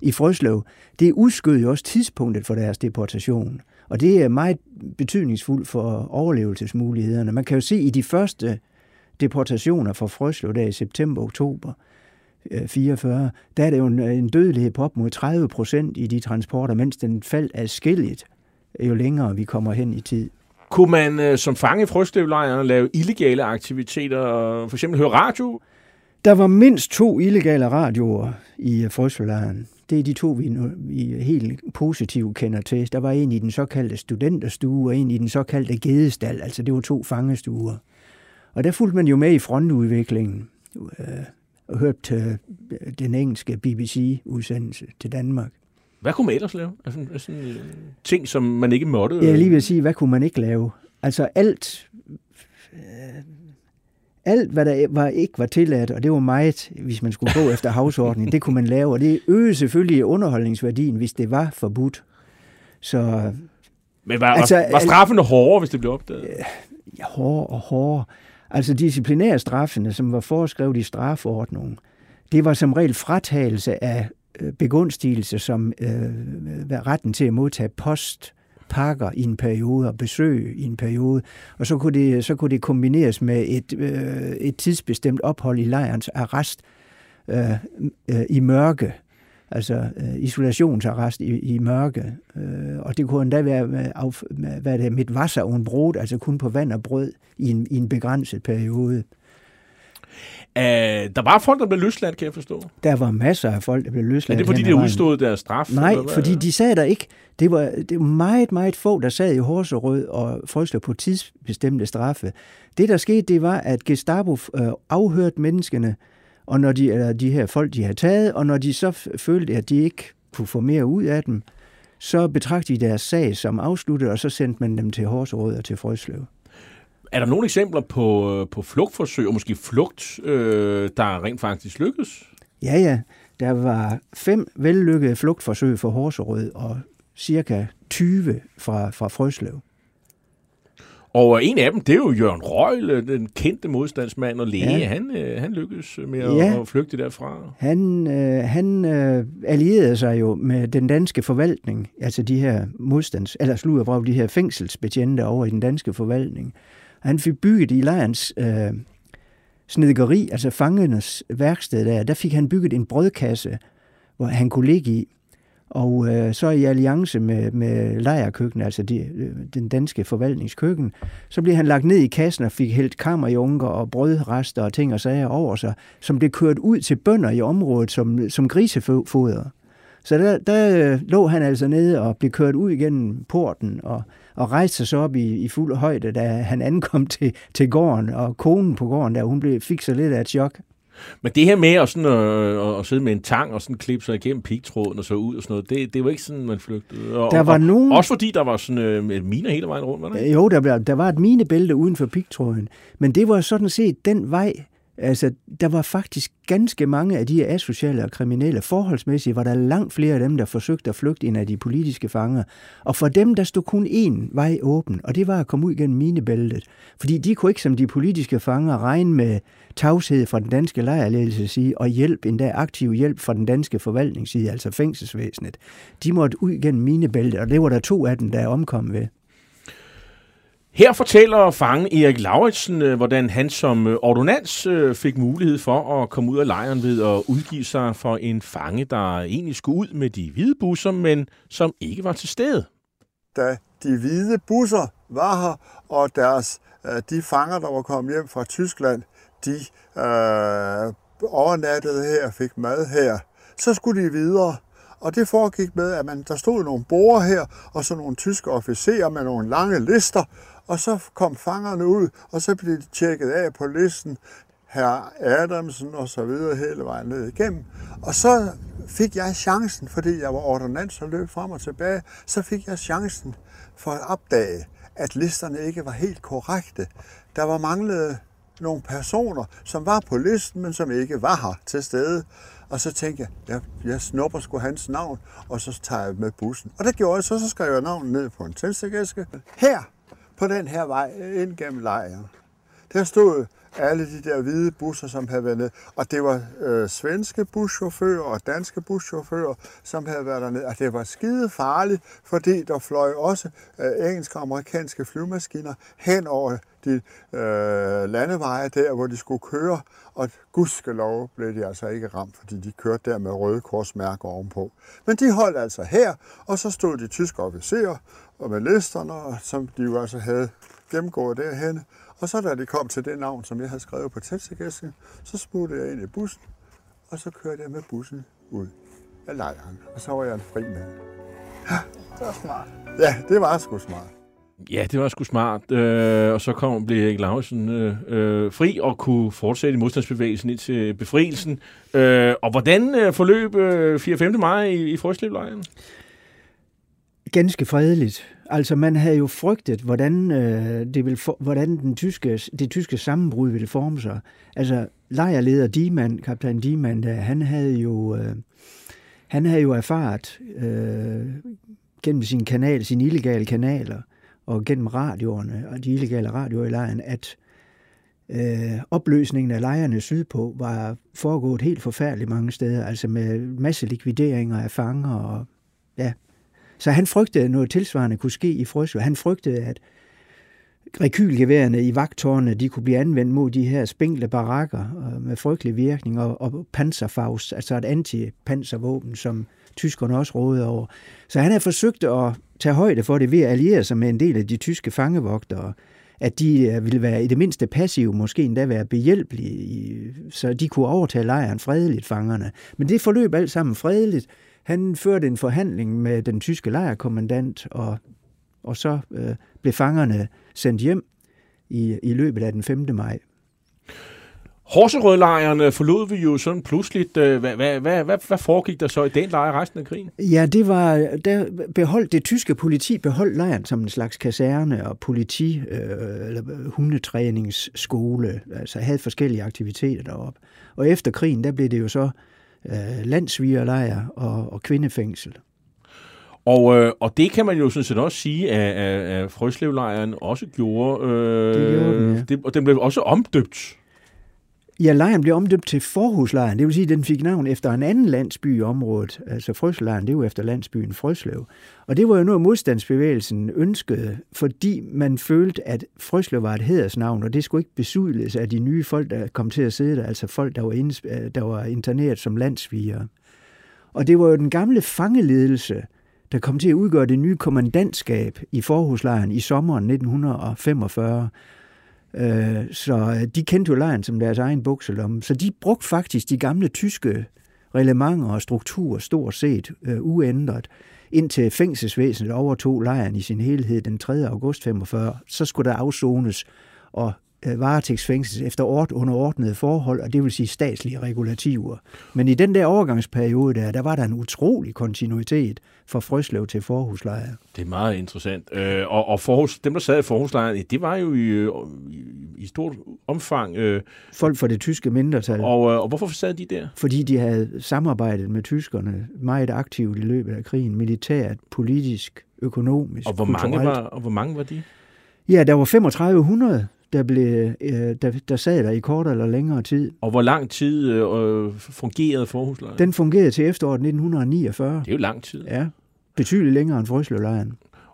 Speaker 5: i Frøslov, det udskød jo også tidspunktet for deres deportation. Og det er meget betydningsfuldt for overlevelsesmulighederne. Man kan jo se i de første deportationer fra Frøslov der i september-oktober 44, der er øh, det jo en, en dødelighed på op mod 30 procent i de transporter, mens den faldt adskilligt, jo længere vi kommer hen i tid.
Speaker 2: Kunne man øh, som fange i frøstøvlejrene lave illegale aktiviteter, øh, for eksempel høre radio?
Speaker 5: Der var mindst to illegale radioer i øh, frøstøvlejren. Det er de to, vi, vi helt positivt kender til. Der var en i den såkaldte studenterstue, og en i den såkaldte gedestal. Altså det var to fangestuer. Og der fulgte man jo med i frontudviklingen øh, og hørte øh, den engelske BBC-udsendelse til Danmark.
Speaker 2: Hvad kunne man ellers lave? Altså, sådan øh, ting, som man ikke måtte?
Speaker 5: Jeg lige vil sige, hvad kunne man ikke lave? Altså alt, øh, alt hvad der var, ikke var tilladt, og det var meget, hvis man skulle gå efter havsordningen, det kunne man lave, og det øgede selvfølgelig underholdningsværdien, hvis det var forbudt. Så,
Speaker 2: Men var, altså, var, straffene hårdere, hvis det blev opdaget?
Speaker 5: Ja, hårdere og hårdere. Altså disciplinære straffene, som var foreskrevet i strafordningen, det var som regel fratagelse af Øh, begunstigelse som øh, retten til at modtage post, pakker i en periode og besøg i en periode. Og så kunne det, så kunne det kombineres med et, øh, et tidsbestemt ophold i lejrens arrest øh, øh, i mørke, altså øh, isolationsarrest i, i mørke. Øh, og det kunne endda være, med, af, med, hvad det, mit Wasser und Brot, altså kun på vand og brød i en, i en begrænset periode.
Speaker 2: Uh, der var folk, der blev løsladt, kan jeg forstå.
Speaker 5: Der var masser af folk, der blev løsladt.
Speaker 2: Er det fordi, de udstod deres straf?
Speaker 5: Nej, fordi de sad der ikke. Det var, det var meget, meget få, der sad i Horserød og frøsler på tidsbestemte straffe. Det, der skete, det var, at Gestapo øh, afhørte menneskene, og når de, eller de her folk, de havde taget, og når de så følte, at de ikke kunne få mere ud af dem, så betragtede de deres sag som afsluttet, og så sendte man dem til Horserød og til Frøslev.
Speaker 2: Er der nogle eksempler på, på flugtforsøg, og måske flugt, øh, der rent faktisk lykkedes?
Speaker 5: Ja, ja. Der var fem vellykkede flugtforsøg for Horserød, og cirka 20 fra, fra Frøslev.
Speaker 2: Og en af dem, det er jo Jørgen Røgle, den kendte modstandsmand og læge. Ja. Han, øh, han lykkedes med at, ja. at flygte derfra.
Speaker 5: Han, øh, han øh, allierede sig jo med den danske forvaltning, altså de her modstands, eller sluderbrag, de her fængselsbetjente over i den danske forvaltning. Han fik bygget i lejrens øh, snedgeri, altså fangernes værksted der, der fik han bygget en brødkasse, hvor han kunne ligge i. Og øh, så i alliance med, med lejerkøkken, altså de, øh, den danske forvaltningskøkken, så blev han lagt ned i kassen og fik helt kammerjunker og brødrester og ting og sager over sig, som blev kørt ud til bønder i området som, som grisefoder. Så der, der øh, lå han altså nede og blev kørt ud igennem porten og, og rejste sig så op i, i fuld højde, da han ankom til, til gården, og konen på gården der, hun blev, fik så lidt af et chok.
Speaker 2: Men det her med at, sådan, øh, at, at sidde med en tang og sådan klippe sig igennem pigtråden og så ud og sådan noget, det, det var ikke sådan, man flygtede. Og,
Speaker 5: der var
Speaker 2: og,
Speaker 5: nogen...
Speaker 2: Også fordi der var sådan øh, miner hele vejen rundt, var der
Speaker 5: Jo, der, der var et minebælte uden for pigtråden. Men det var sådan set den vej, Altså, der var faktisk ganske mange af de asociale og kriminelle. Forholdsmæssigt var der langt flere af dem, der forsøgte at flygte ind af de politiske fanger. Og for dem, der stod kun én vej åben, og det var at komme ud gennem minebæltet. Fordi de kunne ikke som de politiske fanger regne med tavshed fra den danske lejrledelse side, og hjælp, endda aktiv hjælp fra den danske forvaltningsside, altså fængselsvæsenet. De måtte ud gennem minebæltet, og det var der to af dem, der omkom ved.
Speaker 2: Her fortæller fangen Erik Lauritsen, øh, hvordan han som øh, ordonans øh, fik mulighed for at komme ud af lejren ved at udgive sig for en fange, der egentlig skulle ud med de hvide busser, men som ikke var til stede.
Speaker 7: Da de hvide busser var her, og deres, de fanger, der var kommet hjem fra Tyskland, de øh, overnattede her og fik mad her, så skulle de videre. Og det foregik med, at man, der stod nogle borer her, og så nogle tyske officerer med nogle lange lister, og så kom fangerne ud, og så blev de tjekket af på listen. herr Adamsen og så videre hele vejen ned igennem. Og så fik jeg chancen, fordi jeg var ordonnans og løb frem og tilbage, så fik jeg chancen for at opdage, at listerne ikke var helt korrekte. Der var manglet nogle personer, som var på listen, men som ikke var her til stede. Og så tænkte jeg, jeg, jeg snupper sgu hans navn, og så tager jeg med bussen. Og det gjorde jeg så, så skrev jeg navnet ned på en tændstikæske. Her, på den her vej øh, ind gennem lejren, der stod alle de der hvide busser, som havde været ned. Og det var øh, svenske buschauffører og danske buschauffører, som havde været dernede. Og det var skide farligt, fordi der fløj også øh, engelske og amerikanske flyvemaskiner hen over de øh, landeveje der, hvor de skulle køre. Og gudskelov blev de altså ikke ramt, fordi de kørte der med røde korsmærker ovenpå. Men de holdt altså her, og så stod de tyske officerer og med listerne, som de jo altså havde gennemgået derhen. Og så da de kom til det navn, som jeg havde skrevet på tætsegæsken, så smuttede jeg ind i bussen, og så kørte jeg med bussen ud af lejren. Og så var jeg en fri mand.
Speaker 10: Ja. Det var smart.
Speaker 7: Ja, det var sgu smart.
Speaker 2: Ja, det var sgu smart. Øh, og så kom, blev Erik Lausen øh, øh, fri og kunne fortsætte i modstandsbevægelsen indtil befrielsen. Øh, og hvordan øh, forløb øh, 4. 5. maj i, i Frøslevlejren?
Speaker 5: Ganske fredeligt. Altså, man havde jo frygtet, hvordan, øh, det ville for, hvordan den tyske, det tyske sammenbrud ville forme sig. Altså, lejrleder Diemann, kaptajn Diemann, der, han havde jo, øh, han havde jo erfaret øh, gennem sin kanal, sine illegale kanaler, og gennem radioerne og de illegale radioer i lejren, at øh, opløsningen af lejrene sydpå var foregået helt forfærdeligt mange steder, altså med masse likvideringer af fanger og ja, så han frygtede, at noget tilsvarende kunne ske i Frøsø. Han frygtede, at rekylgeværerne i vagtårne, de kunne blive anvendt mod de her spinkle barakker øh, med frygtelig virkning, og, og panserfaust, altså et antipanservåben, som tyskerne også rådede over. Så han har forsøgt at tage højde for det ved at alliere sig med en del af de tyske fangevogtere, at de øh, ville være i det mindste passive, måske endda være behjælpelige, så de kunne overtage lejren fredeligt, fangerne. Men det forløb alt sammen fredeligt, han førte en forhandling med den tyske lejrkommandant, og, og så øh, blev fangerne sendt hjem i, i løbet af den 5. maj.
Speaker 2: Horserødlejren forlod vi jo sådan pludseligt. Øh, hvad, hvad, hvad, hvad, hvad foregik der så i den lejr resten af krigen?
Speaker 5: Ja, det var, der beholdt det tyske politi beholdt lejren som en slags kaserne og politi, øh, eller hundetræningsskole, altså havde forskellige aktiviteter deroppe. Og efter krigen, der blev det jo så øh, landsvigerlejr og, og kvindefængsel.
Speaker 2: Og, øh, og det kan man jo sådan set også sige, at, at, at Frøslevlejren også gjorde. Øh,
Speaker 5: det gjorde den, ja.
Speaker 2: det, og den blev også omdøbt.
Speaker 5: Ja, lejren blev omdøbt til Forhuslejren. Det vil sige, at den fik navn efter en anden landsby i området. Altså Frøslejren, det var efter landsbyen Frøslev. Og det var jo noget, modstandsbevægelsen ønskede, fordi man følte, at Frøslev var et hedersnavn, og det skulle ikke besudles af de nye folk, der kom til at sidde der, altså folk, der var, inde, der var interneret som landsviger. Og det var jo den gamle fangeledelse, der kom til at udgøre det nye kommandantskab i Forhuslejren i sommeren 1945. Øh, så øh, de kendte jo lejren som deres egen bukselomme. Så de brugte faktisk de gamle tyske reglementer og strukturer stort set øh, uændret indtil fængselsvæsenet overtog lejren i sin helhed den 3. august 45. Så skulle der afzones, og øh, varetægtsfængsels efter ord, under ordnede forhold, og det vil sige statslige regulativer. Men i den der overgangsperiode der, der var der en utrolig kontinuitet fra Frøslev til Forhuslejr.
Speaker 2: Det er meget interessant. Øh, og og Forhus, dem, der sad i Forhuslejren, det var jo i, i, i stort omfang... Øh,
Speaker 5: Folk fra det tyske mindretal.
Speaker 2: Og, øh, og hvorfor sad de der?
Speaker 5: Fordi de havde samarbejdet med tyskerne meget aktivt i løbet af krigen. Militært, politisk, økonomisk,
Speaker 2: og hvor mange var, Og hvor mange var de?
Speaker 5: Ja, der var 3500 der, blev, øh, der, der sad der i kortere eller længere tid.
Speaker 2: Og hvor lang tid øh, fungerede forhuslejren?
Speaker 5: Den fungerede til efteråret 1949.
Speaker 2: Det er jo lang tid.
Speaker 5: Ja, betydeligt længere end Frøslevlejren.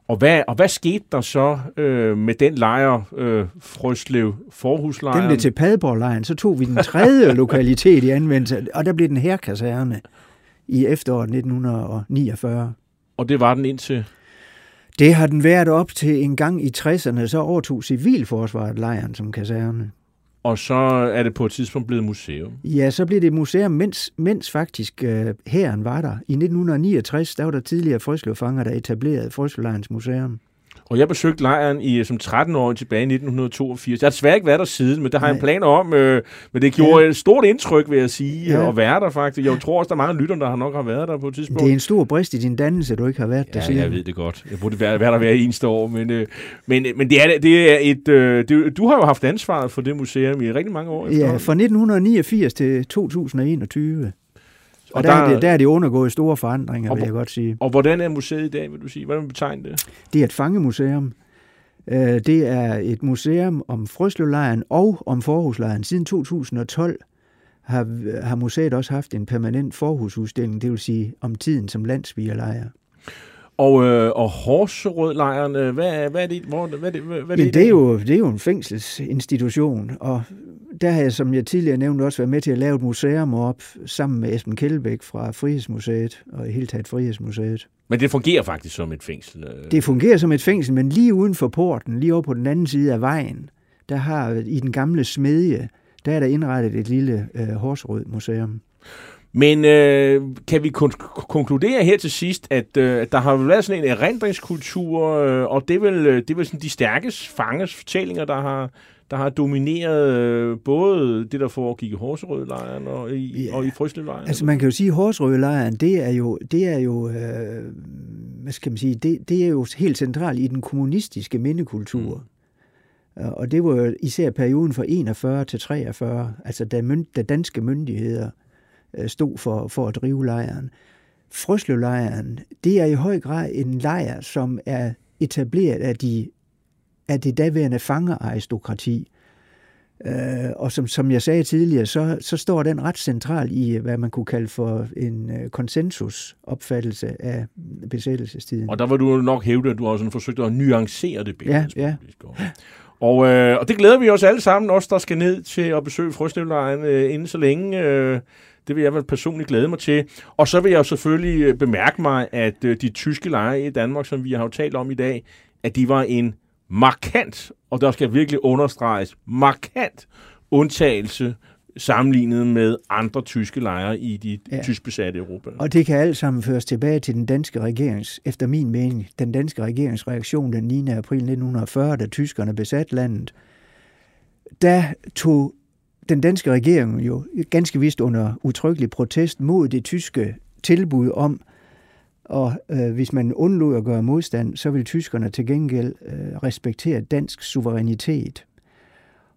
Speaker 2: Og hvad, og hvad skete der så øh, med den lejr, øh, Frøslev forhuslejren?
Speaker 5: Den blev til Padborglejren. Så tog vi den tredje lokalitet i anvendelse, og der blev den her kaserne i efteråret 1949.
Speaker 2: Og det var den indtil?
Speaker 5: Det har den været op til en gang i 60'erne, så overtog Civilforsvaret lejren som kaserne.
Speaker 2: Og så er det på et tidspunkt blevet museum?
Speaker 5: Ja, så blev det museum, mens, mens faktisk øh, herren var der. I 1969, der var der tidligere frøslevfanger, der etablerede Frøslevlejrens museum.
Speaker 2: Og jeg besøgte lejren i, som 13-årig tilbage i 1982. Jeg har desværre ikke været der siden, men det har jeg en planer om. Øh, men det gjorde ja. et stort indtryk, vil jeg sige, ja. at være der faktisk. Jeg tror også, der er mange lytter, der har nok har været der på et tidspunkt.
Speaker 5: Det er en stor brist i din dannelse, du ikke har været der.
Speaker 2: Ja, jeg ved det godt. Jeg burde være, være der hver eneste år. Men, øh, men, men det er, det er et... Øh, det, du har jo haft ansvaret for det museum i rigtig mange år.
Speaker 5: Ja, fra 1989 til 2021. Og, og der, der, er det, der er det undergået store forandringer, og, vil jeg godt sige.
Speaker 2: Og hvordan er museet i dag, vil du sige? Hvordan betegner det?
Speaker 5: Det er et fangemuseum. Øh, det er et museum om Frøslevlejren og om Forhuslejren. Siden 2012 har, har museet også haft en permanent forhusudstilling, det vil sige om tiden som landsbierlejr.
Speaker 2: Og, øh, og Horserødlejren, hvad, hvad er det? Hvor, hvad det, hvad er
Speaker 5: det, det, er jo, det er jo en fængselsinstitution, og der har jeg, som jeg tidligere nævnte, også været med til at lave et museum op sammen med Esben Kjellbæk fra Frihedsmuseet og i hele taget Frihedsmuseet.
Speaker 2: Men det fungerer faktisk som et fængsel? Øh.
Speaker 5: Det fungerer som et fængsel, men lige uden for porten, lige over på den anden side af vejen, der har i den gamle smedje, der er der indrettet et lille øh, Horsrød museum.
Speaker 2: Men øh, kan vi kon- konkludere her til sidst, at øh, der har været sådan en erindringskultur, øh, og det er vel, øh, det er vel sådan de stærkeste fanges fortællinger, der har, der har domineret øh, både det, der foregik i Horserødlejren og i, ja. og i Frøslevlejren?
Speaker 5: Altså man kan jo sige, at Horserødlejren, det er jo, det er jo øh, hvad skal man sige, det, det er jo helt centralt i den kommunistiske mindekultur. Mm. Og det var jo især perioden fra 41 til 43, altså da, mynd, da danske myndigheder øh, stod for, for at drive lejren. Frøslevlejren, det er i høj grad en lejr, som er etableret af de af det daværende fangeraristokrati. Øh, og som, som jeg sagde tidligere, så, så står den ret central i, hvad man kunne kalde for en øh, konsensusopfattelse af besættelsestiden.
Speaker 2: Og der var du nok hævde, at du også forsøgt at nuancere det
Speaker 5: billede. Ja, ja.
Speaker 2: Og, øh, og det glæder vi os alle sammen, også der skal ned til at besøge Frøslevlejren øh, inden så længe. Øh, det vil jeg vel personligt glæde mig til. Og så vil jeg jo selvfølgelig øh, bemærke mig, at øh, de tyske lejre i Danmark, som vi har jo talt om i dag, at de var en markant, og der skal virkelig understreges, markant undtagelse sammenlignet med andre tyske lejre i de ja. tysk besatte Europa.
Speaker 5: Og det kan alt sammen føres tilbage til den danske regerings, efter min mening, den danske regerings reaktion den 9. april 1940, da tyskerne besat landet. Der tog den danske regering jo ganske vist under utryggelig protest mod det tyske tilbud om og øh, hvis man undlod at gøre modstand, så vil tyskerne til gengæld øh, respektere dansk suverænitet.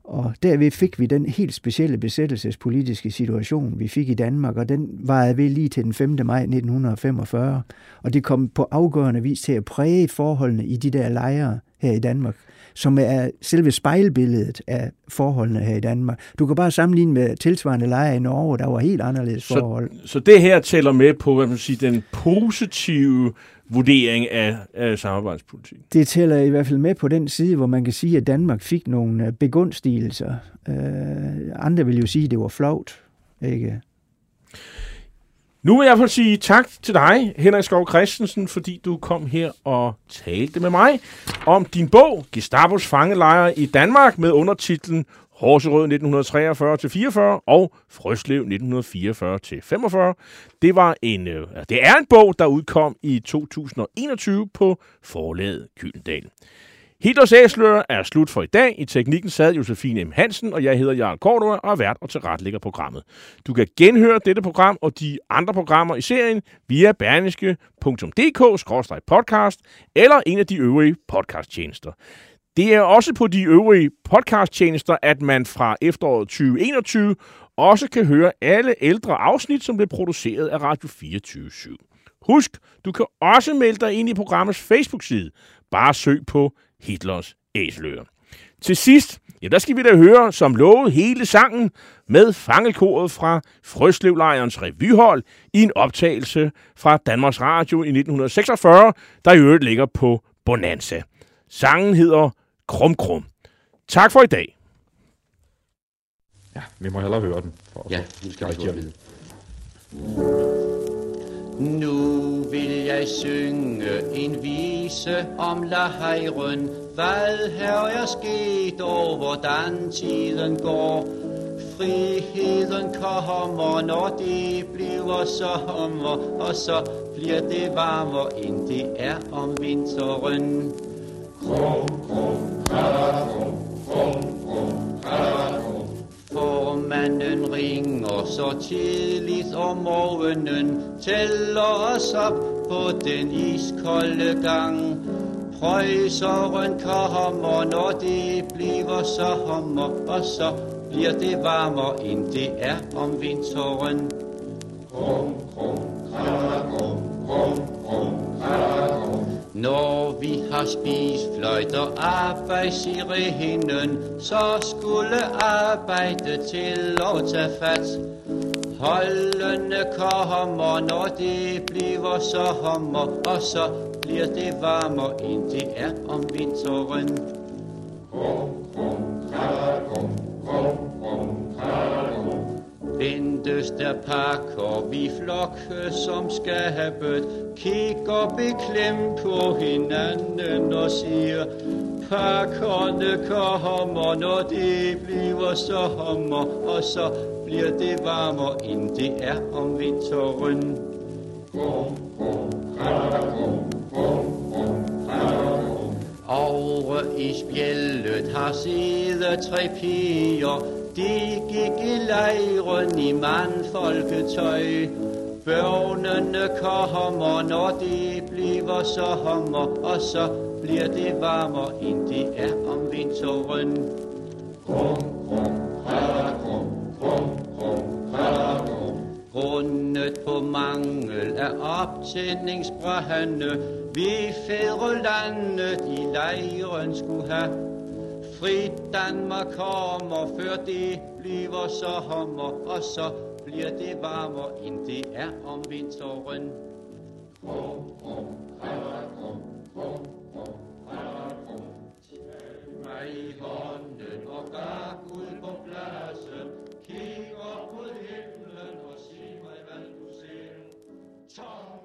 Speaker 5: Og derved fik vi den helt specielle besættelsespolitiske situation, vi fik i Danmark, og den varede ved lige til den 5. maj 1945. Og det kom på afgørende vis til at præge forholdene i de der lejre her i Danmark som er selve spejlbilledet af forholdene her i Danmark. Du kan bare sammenligne med tilsvarende lejre i Norge, der var helt anderledes så, forhold.
Speaker 2: Så det her tæller med på hvad man siger, den positive vurdering af, af samarbejdspolitik?
Speaker 5: Det tæller i hvert fald med på den side, hvor man kan sige, at Danmark fik nogle øh, begunstigelser. Uh, andre vil jo sige, at det var flot. Ikke?
Speaker 2: Nu vil jeg få sige tak til dig, Henrik Skov Christensen, fordi du kom her og talte med mig om din bog, Gestapos fangelejre i Danmark, med undertitlen Horserød 1943-44 og Frøslev 1944-45. Det var en, øh, altså, det er en bog, der udkom i 2021 på forlaget Kyldendal. Hitlers Æsler er slut for i dag. I teknikken sad Josefine M. Hansen, og jeg hedder Jarl Cordua og er vært og tilrettelægger programmet. Du kan genhøre dette program og de andre programmer i serien via berniske.dk-podcast eller en af de øvrige podcasttjenester. Det er også på de øvrige podcasttjenester, at man fra efteråret 2021 også kan høre alle ældre afsnit, som blev produceret af Radio 24 /7. Husk, du kan også melde dig ind i programmets Facebook-side. Bare søg på Hitlers æseløer. Til sidst, ja, der skal vi da høre, som lovet, hele sangen med fangelkoret fra Frøslevlejrens revyhold i en optagelse fra Danmarks Radio i 1946, der i øvrigt ligger på Bonanza. Sangen hedder Krum Krum. Tak for i dag.
Speaker 8: Ja, vi må hellere høre den.
Speaker 9: For ja, nu skal vi høre den.
Speaker 3: Nu vil jeg synge en vise om lejren, hvad her er sket og hvordan tiden går. Friheden kommer, når det bliver sommer, og så bliver det varmere, end det er om vinteren. Krum, krum, krum, krum, krum, krum, krum. Formanden ringer så tidligt om morgenen, tæller os op på den iskolde gang. Prøjseren kommer, når det bliver sommer, og så bliver det varmere, end det er om vinteren. Krum, krum, Når vi har spist fløjter arbejdssirenen, så skulle arbejde til at tage fat. Holdene kommer, når det bliver sommer, og så bliver det varmere, end det er om vinteren. Ventes der pakker vi flokke som skabet, kigger beklemt på hinanden og siger, pakkerne kommer, når det bliver sommer, og så bliver det varmere, end det er om vinteren. Over i spjældet har siddet tre piger, de gik i lejren i mandfolketøj. Børnene kommer, når de bliver sommer, og så bliver det varmere, end det er om vinteren. Krum, krum, krum, krum, krum, krum, krum. Grundet på mangel af optændingsbrænde, vi fædre landet i lejren skulle have frit Danmark kommer, før det bliver så hommer, og så bliver det varmere, end det er om vinteren. Tag mig i hånden og gak ud på pladsen, kig op mod himlen og sig mig, hvad du ser. Tom.